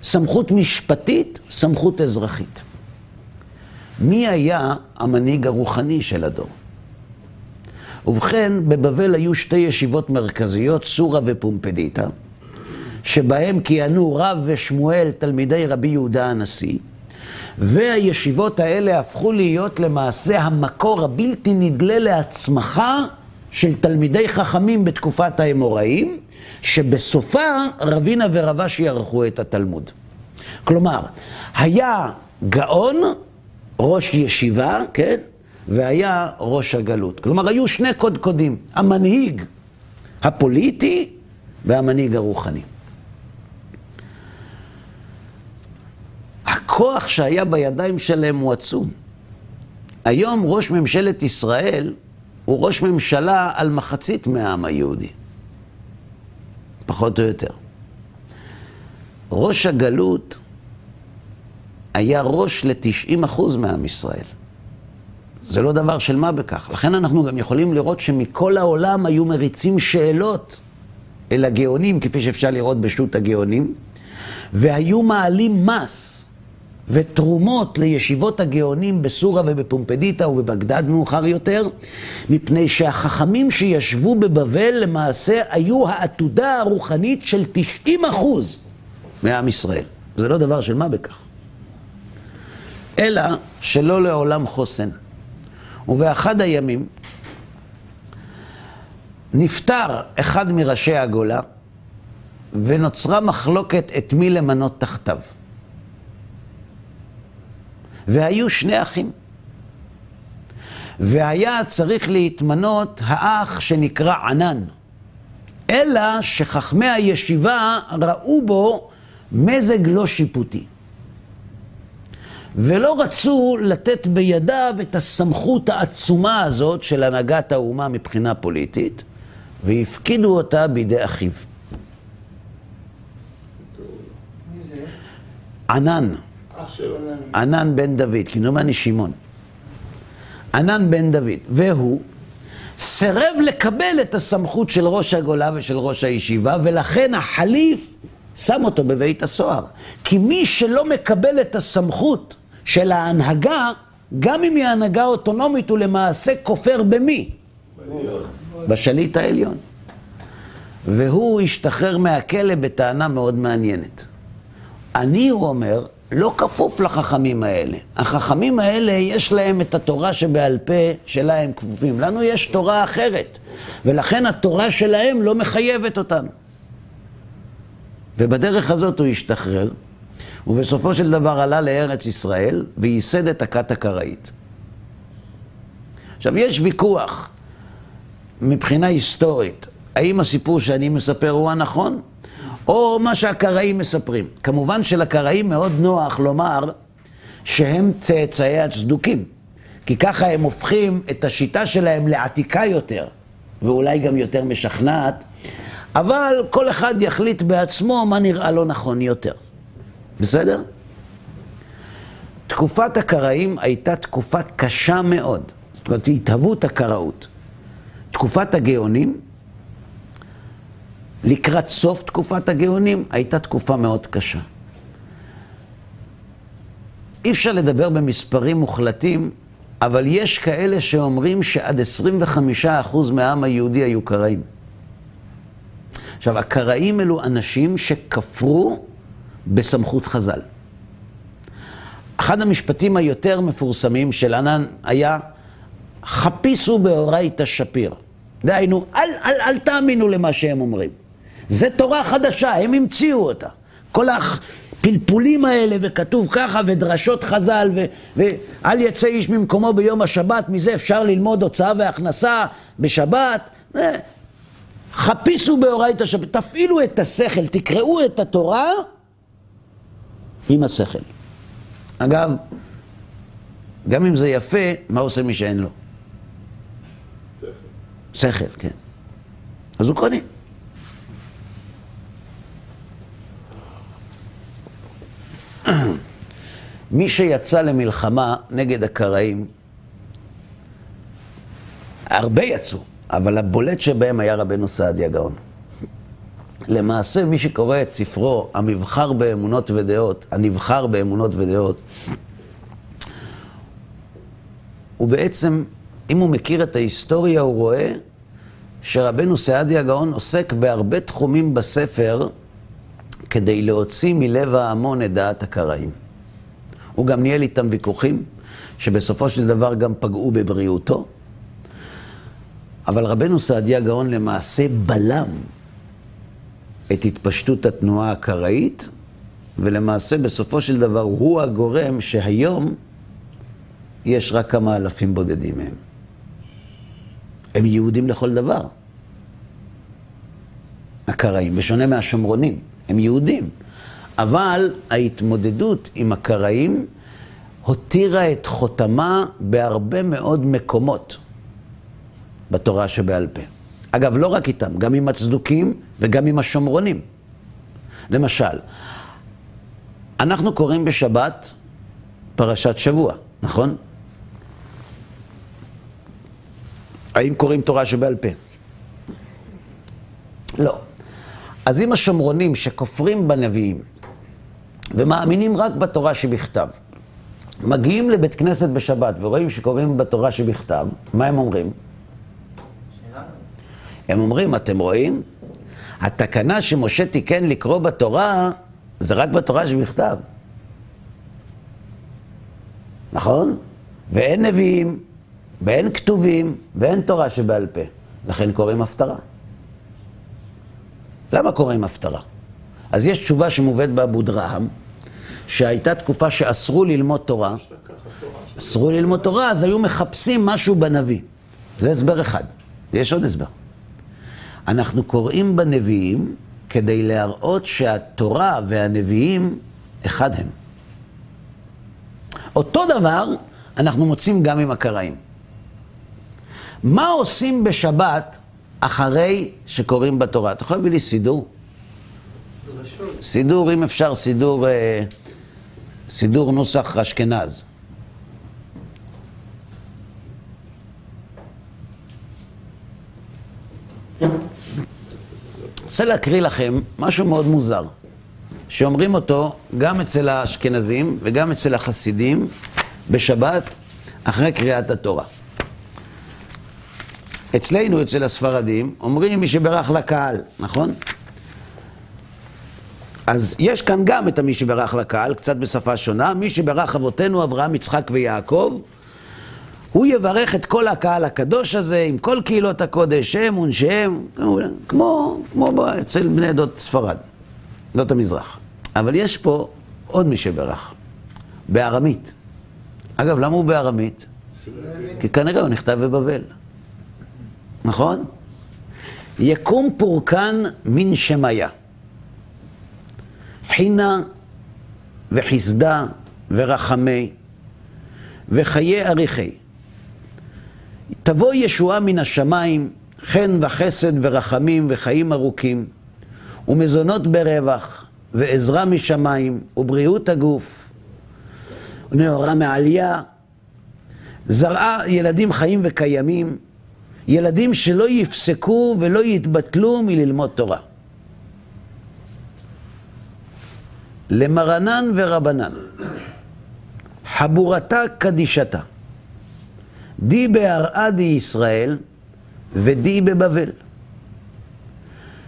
S1: סמכות משפטית, סמכות אזרחית. מי היה המנהיג הרוחני של הדור? ובכן, בבבל היו שתי ישיבות מרכזיות, סורה ופומפדיטה. שבהם כיהנו רב ושמואל, תלמידי רבי יהודה הנשיא, והישיבות האלה הפכו להיות למעשה המקור הבלתי נדלה להצמחה של תלמידי חכמים בתקופת האמוראים, שבסופה רבינה ורבשי ערכו את התלמוד. כלומר, היה גאון, ראש ישיבה, כן? והיה ראש הגלות. כלומר, היו שני קודקודים, המנהיג הפוליטי והמנהיג הרוחני. הכוח שהיה בידיים שלהם הוא עצום. היום ראש ממשלת ישראל הוא ראש ממשלה על מחצית מהעם היהודי. פחות או יותר. ראש הגלות היה ראש ל-90% מעם ישראל. זה לא דבר של מה בכך. לכן אנחנו גם יכולים לראות שמכל העולם היו מריצים שאלות אל הגאונים, כפי שאפשר לראות בשו"ת הגאונים, והיו מעלים מס. ותרומות לישיבות הגאונים בסורה ובפומפדיטה ובבגדד מאוחר יותר, מפני שהחכמים שישבו בבבל למעשה היו העתודה הרוחנית של 90 אחוז מעם ישראל. זה לא דבר של מה בכך. אלא שלא לעולם חוסן. ובאחד הימים נפטר אחד מראשי הגולה ונוצרה מחלוקת את מי למנות תחתיו. והיו שני אחים. והיה צריך להתמנות האח שנקרא ענן. אלא שחכמי הישיבה ראו בו מזג לא שיפוטי. ולא רצו לתת בידיו את הסמכות העצומה הזאת של הנהגת האומה מבחינה פוליטית, והפקידו אותה בידי אחיו.
S3: מי זה?
S1: ענן,
S5: שלו.
S1: ענן בן דוד, כמדומני שמעון. ענן בן דוד, והוא סירב לקבל את הסמכות של ראש הגולה ושל ראש הישיבה, ולכן החליף שם אותו בבית הסוהר. כי מי שלא מקבל את הסמכות של ההנהגה, גם אם היא הנהגה אוטונומית, הוא למעשה כופר במי? בשליט העליון. והוא השתחרר מהכלא בטענה מאוד מעניינת. אני, הוא אומר, לא כפוף לחכמים האלה. החכמים האלה, יש להם את התורה שבעל פה שלה הם כפופים. לנו יש תורה אחרת, ולכן התורה שלהם לא מחייבת אותנו. ובדרך הזאת הוא השתחרר, ובסופו של דבר עלה לארץ ישראל וייסד את הכת הקראית. עכשיו, יש ויכוח מבחינה היסטורית, האם הסיפור שאני מספר הוא הנכון, או מה שהקראים מספרים. כמובן שלקראים מאוד נוח לומר שהם צאצאי הצדוקים, כי ככה הם הופכים את השיטה שלהם לעתיקה יותר, ואולי גם יותר משכנעת, אבל כל אחד יחליט בעצמו מה נראה לו נכון יותר. בסדר? תקופת הקראים הייתה תקופה קשה מאוד, זאת אומרת, התהוות הקראות. תקופת הגאונים, לקראת סוף תקופת הגאונים, הייתה תקופה מאוד קשה. אי אפשר לדבר במספרים מוחלטים, אבל יש כאלה שאומרים שעד 25% מהעם היהודי היו קראים. עכשיו, הקראים אלו אנשים שכפרו בסמכות חז"ל. אחד המשפטים היותר מפורסמים של ענן היה, חפיסו באורייתא שפיר. דהיינו, אל, אל, אל תאמינו למה שהם אומרים. זה תורה חדשה, הם המציאו אותה. כל הפלפולים האלה, וכתוב ככה, ודרשות חז"ל, ו, ואל יצא איש ממקומו ביום השבת, מזה אפשר ללמוד הוצאה והכנסה בשבת. חפיסו באורייתא שפיר, תפעילו את השכל, תקראו את התורה עם השכל. אגב, גם אם זה יפה, מה עושה מי שאין לו?
S5: שכל.
S1: שכל, כן. אז הוא קונה. מי שיצא למלחמה נגד הקראים, הרבה יצאו, אבל הבולט שבהם היה רבנו סעדיה גאון. למעשה, מי שקורא את ספרו, המבחר באמונות ודעות, הנבחר באמונות ודעות, הוא בעצם, אם הוא מכיר את ההיסטוריה, הוא רואה שרבנו סעדיה גאון עוסק בהרבה תחומים בספר כדי להוציא מלב ההמון את דעת הקראים. הוא גם ניהל איתם ויכוחים, שבסופו של דבר גם פגעו בבריאותו. אבל רבנו סעדיה גאון למעשה בלם את התפשטות התנועה הקראית, ולמעשה בסופו של דבר הוא הגורם שהיום יש רק כמה אלפים בודדים מהם. הם יהודים לכל דבר. הקראים, בשונה מהשומרונים, הם יהודים. אבל ההתמודדות עם הקראים הותירה את חותמה בהרבה מאוד מקומות בתורה שבעל פה. אגב, לא רק איתם, גם עם הצדוקים וגם עם השומרונים. למשל, אנחנו קוראים בשבת פרשת שבוע, נכון? האם קוראים תורה שבעל פה? לא. אז אם השומרונים שכופרים בנביאים ומאמינים רק בתורה שבכתב, מגיעים לבית כנסת בשבת ורואים שקוראים בתורה שבכתב, מה הם אומרים? הם אומרים, אתם רואים? התקנה שמשה תיקן לקרוא בתורה, זה רק בתורה שבכתב. נכון? ואין נביאים, ואין כתובים, ואין תורה שבעל פה. לכן קוראים הפטרה. למה קוראים הפטרה? אז יש תשובה שמובאת באבו דרהם, שהייתה תקופה שאסרו ללמוד תורה. אסרו ללמוד תורה, אז היו מחפשים משהו בנביא. זה הסבר אחד. יש עוד הסבר. אנחנו קוראים בנביאים כדי להראות שהתורה והנביאים אחד הם. אותו דבר אנחנו מוצאים גם עם הקראים. מה עושים בשבת אחרי שקוראים בתורה? אתה יכול להביא לי סידור? סידור, אם אפשר, סידור, אה, סידור נוסח אשכנז. רוצה להקריא לכם משהו מאוד מוזר, שאומרים אותו גם אצל האשכנזים וגם אצל החסידים בשבת אחרי קריאת התורה. אצלנו, אצל הספרדים, אומרים מי שברך לקהל, נכון? אז יש כאן גם את המי שברך לקהל, קצת בשפה שונה, מי שברך אבותינו אברהם, יצחק ויעקב, הוא יברך את כל הקהל הקדוש הזה עם כל קהילות הקודש, שם ונשיהם, כמו, כמו אצל בני עדות ספרד, עדות המזרח. אבל יש פה עוד מי שברך, בארמית. אגב, למה הוא בארמית? כי כנראה הוא נכתב בבבל. נכון? יקום פורקן מן שמיה. חינה וחסדה ורחמי וחיי אריכי. תבוא ישועה מן השמיים, חן וחסד ורחמים וחיים ארוכים, ומזונות ברווח, ועזרה משמיים, ובריאות הגוף, ונאורה מעלייה, זרעה ילדים חיים וקיימים, ילדים שלא יפסקו ולא יתבטלו מללמוד תורה. למרנן ורבנן, חבורתה קדישתה, די בהרעה די ישראל ודי בבבל.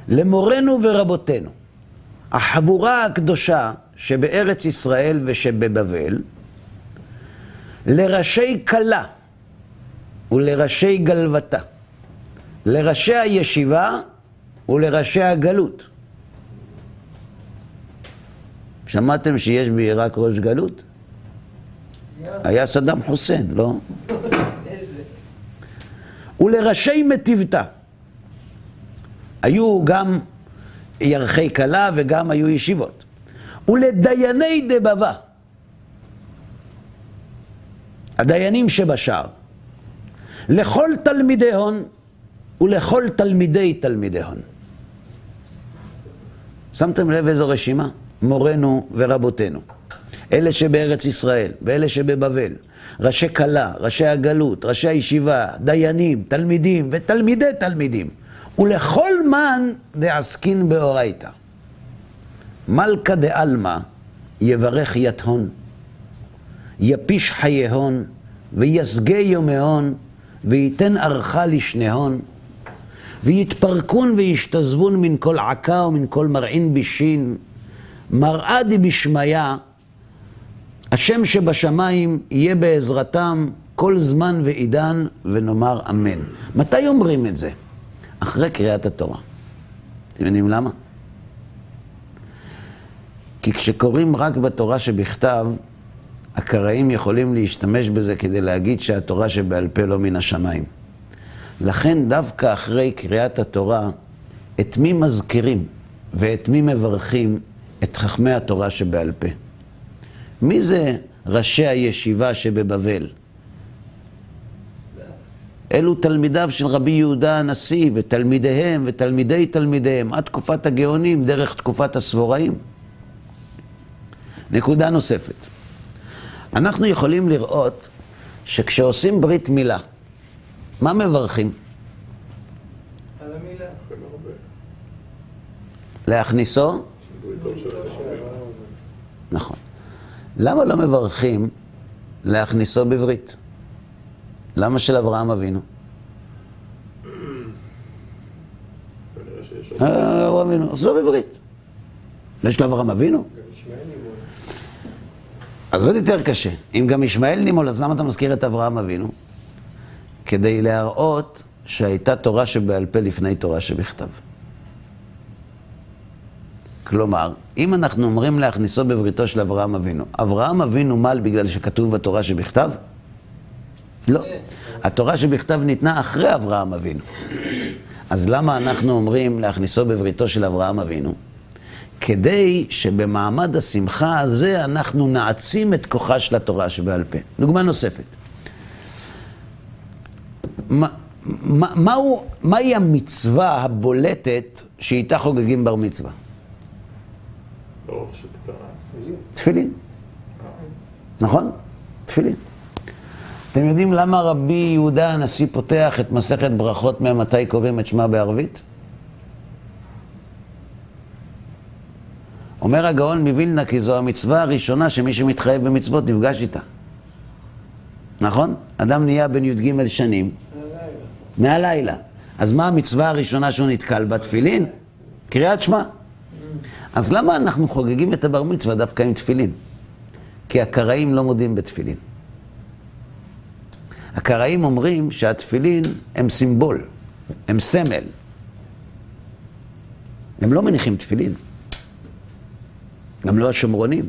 S1: למורנו ורבותינו, החבורה הקדושה שבארץ ישראל ושבבבל, לראשי כלה ולראשי גלבתה, לראשי הישיבה ולראשי הגלות. שמעתם שיש בעיראק ראש גלות? היה סדאם חוסיין, לא? ולראשי מטיבתה. היו גם ירחי כלה וגם היו ישיבות. ולדייני דבבה. הדיינים שבשער. לכל תלמידי הון ולכל תלמידי תלמידי הון. שמתם לב איזו רשימה? מורנו ורבותינו. אלה שבארץ ישראל ואלה שבבבל, ראשי כלה, ראשי הגלות, ראשי הישיבה, דיינים, תלמידים ותלמידי תלמידים. ולכל מן דעסקין באורייתא. מלכה דעלמא יברך יתהון, יפיש חייהון, ויסגה יומהון, וייתן ערכה לשניהון, ויתפרקון וישתזבון מן כל עקה ומן כל מרעין בישין, מראה דבשמיא, השם שבשמיים יהיה בעזרתם כל זמן ועידן, ונאמר אמן. מתי אומרים את זה? אחרי קריאת התורה. אתם יודעים למה? כי כשקוראים רק בתורה שבכתב, הקראים יכולים להשתמש בזה כדי להגיד שהתורה שבעל פה לא מן השמיים. לכן דווקא אחרי קריאת התורה, את מי מזכירים ואת מי מברכים את חכמי התורה שבעל פה? מי זה ראשי הישיבה שבבבל? אלו תלמידיו של רבי יהודה הנשיא ותלמידיהם ותלמידי תלמידיהם עד תקופת הגאונים דרך תקופת הסבוראים. נקודה נוספת. אנחנו יכולים לראות שכשעושים ברית מילה, מה מברכים?
S3: על המילה.
S1: להכניסו? נכון. למה לא מברכים להכניסו בברית? למה של אברהם אבינו? אה, אברהם אבינו, עשו בברית. לא של אברהם אבינו? אז עוד יותר קשה. אם גם ישמעאל נימול, אז למה אתה מזכיר את אברהם אבינו? כדי להראות שהייתה תורה שבעל פה לפני תורה שבכתב. כלומר, אם אנחנו אומרים להכניסו בבריתו של אברהם אבינו, אברהם אבינו מל בגלל שכתוב בתורה שבכתב? לא. התורה שבכתב ניתנה אחרי אברהם אבינו. אז למה אנחנו אומרים להכניסו בבריתו של אברהם אבינו? כדי שבמעמד השמחה הזה אנחנו נעצים את כוחה של התורה שבעל פה. דוגמה נוספת. מה, מה, מהו, מהי המצווה הבולטת שאיתה חוגגים בר מצווה? תפילין. נכון? תפילין. אתם יודעים למה רבי יהודה הנשיא פותח את מסכת ברכות ממתי קוראים את שמה בערבית? אומר הגאון מווילנה כי זו המצווה הראשונה שמי שמתחייב במצוות נפגש איתה. נכון? אדם נהיה בן י"ג שנים. מהלילה. אז מה המצווה הראשונה שהוא נתקל בה? תפילין? קריאת שמע. אז למה אנחנו חוגגים את הבר מצווה דווקא עם תפילין? כי הקראים לא מודים בתפילין. הקראים אומרים שהתפילין הם סימבול, הם סמל. הם לא מניחים תפילין. גם לא השומרונים.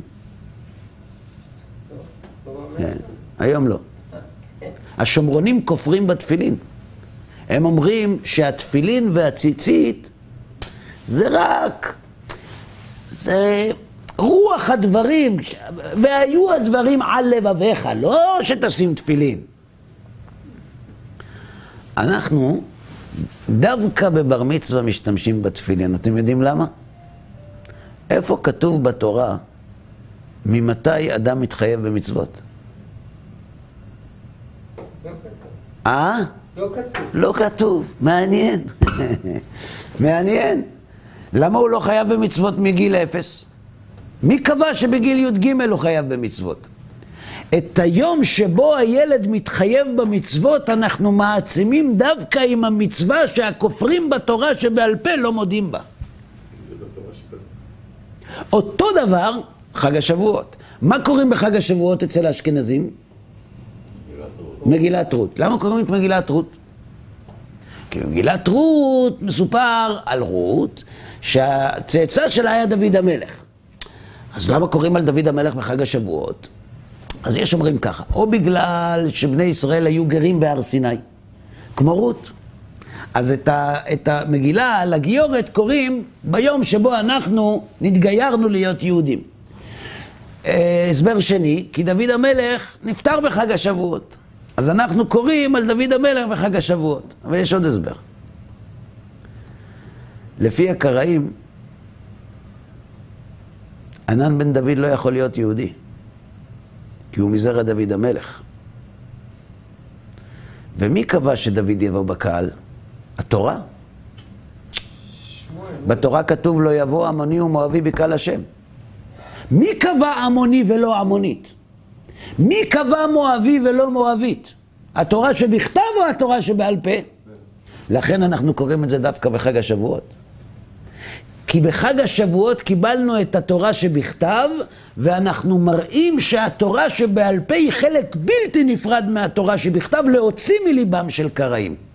S1: כן, היום לא. השומרונים כופרים בתפילין. הם אומרים שהתפילין והציצית זה רק, זה רוח הדברים, והיו הדברים על לבביך, לא שתשים תפילין. אנחנו דווקא בבר מצווה משתמשים בתפילין. אתם יודעים למה? איפה כתוב בתורה ממתי אדם מתחייב במצוות?
S3: לא כתוב.
S1: אה?
S3: לא כתוב.
S1: לא כתוב. מעניין. מעניין. למה הוא לא חייב במצוות מגיל אפס? מי קבע שבגיל י"ג הוא חייב במצוות? את היום שבו הילד מתחייב במצוות, אנחנו מעצימים דווקא עם המצווה שהכופרים בתורה שבעל פה לא מודים בה. אותו דבר, חג השבועות. מה קוראים בחג השבועות אצל האשכנזים? מגילת רות. למה קוראים את מגילת רות? כי במגילת רות מסופר על רות שהצאצא שלה היה דוד המלך. אז למה קוראים על דוד המלך בחג השבועות? אז יש אומרים ככה, או בגלל שבני ישראל היו גרים בהר סיני, כמו רות. אז את, ה, את המגילה על הגיורת קוראים ביום שבו אנחנו נתגיירנו להיות יהודים. אה, הסבר שני, כי דוד המלך נפטר בחג השבועות. אז אנחנו קוראים על דוד המלך בחג השבועות. אבל יש עוד הסבר. לפי הקראים, ענן בן דוד לא יכול להיות יהודי, כי הוא מזרע דוד המלך. ומי קבע שדוד יבוא בקהל? התורה. בתורה כתוב לא יבוא עמוני ומואבי בקהל השם. מי קבע עמוני ולא עמונית? מי קבע מואבי ולא מואבית? התורה שבכתב או התורה שבעל פה? לכן אנחנו קוראים את זה דווקא בחג השבועות. כי בחג השבועות קיבלנו את התורה שבכתב, ואנחנו מראים שהתורה שבעל פה היא חלק בלתי נפרד מהתורה שבכתב, להוציא מליבם של קראים.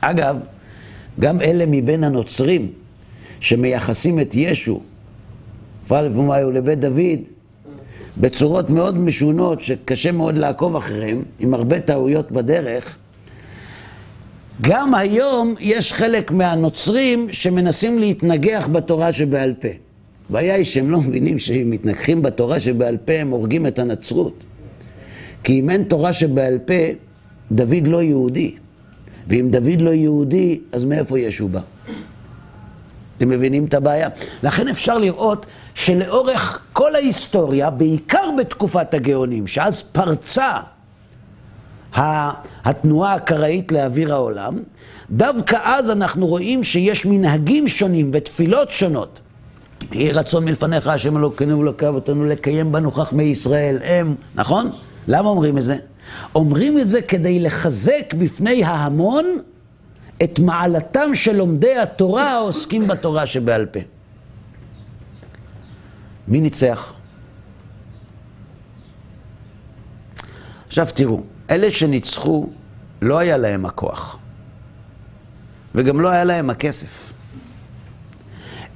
S1: אגב, גם אלה מבין הנוצרים שמייחסים את ישו, פרלף ומאיו לבית דוד, בצורות מאוד משונות שקשה מאוד לעקוב אחריהם, עם הרבה טעויות בדרך, גם היום יש חלק מהנוצרים שמנסים להתנגח בתורה שבעל פה. הבעיה היא שהם לא מבינים שהם מתנגחים בתורה שבעל פה, הם הורגים את הנצרות. כי אם אין תורה שבעל פה, דוד לא יהודי. ואם דוד לא יהודי, אז מאיפה ישו בא? אתם מבינים את הבעיה? לכן אפשר לראות שלאורך כל ההיסטוריה, בעיקר בתקופת הגאונים, שאז פרצה התנועה הקראית לאוויר העולם, דווקא אז אנחנו רואים שיש מנהגים שונים ותפילות שונות. יהי רצון מלפניך, השם אלוקינו ולוקח אותנו לקיים בנו חכמי ישראל, הם, נכון? למה אומרים את זה? אומרים את זה כדי לחזק בפני ההמון את מעלתם של לומדי התורה העוסקים בתורה שבעל פה. מי ניצח? עכשיו תראו, אלה שניצחו, לא היה להם הכוח. וגם לא היה להם הכסף.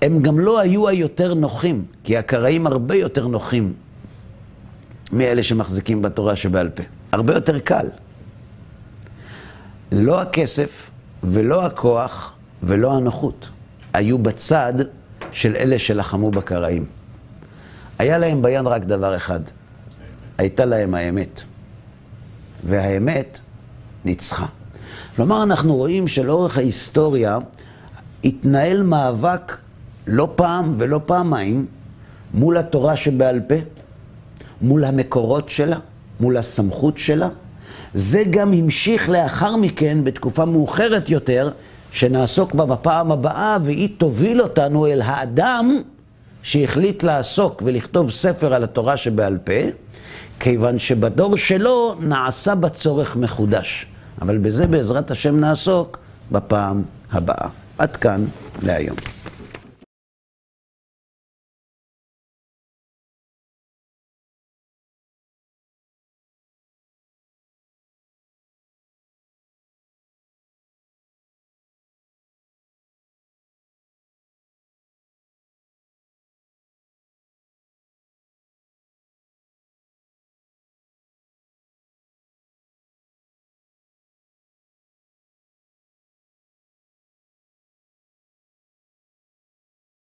S1: הם גם לא היו היותר נוחים, כי הקראים הרבה יותר נוחים מאלה שמחזיקים בתורה שבעל פה. הרבה יותר קל. לא הכסף ולא הכוח ולא הנוחות היו בצד של אלה שלחמו בקראים. היה להם ביד רק דבר אחד, הייתה להם האמת. והאמת ניצחה. כלומר, אנחנו רואים שלאורך ההיסטוריה התנהל מאבק לא פעם ולא פעמיים מול התורה שבעל פה, מול המקורות שלה, מול הסמכות שלה. זה גם המשיך לאחר מכן, בתקופה מאוחרת יותר, שנעסוק בה בפעם הבאה, והיא תוביל אותנו אל האדם שהחליט לעסוק ולכתוב ספר על התורה שבעל פה, כיוון שבדור שלו נעשה בצורך מחודש. אבל בזה בעזרת השם נעסוק בפעם הבאה. עד כאן להיום.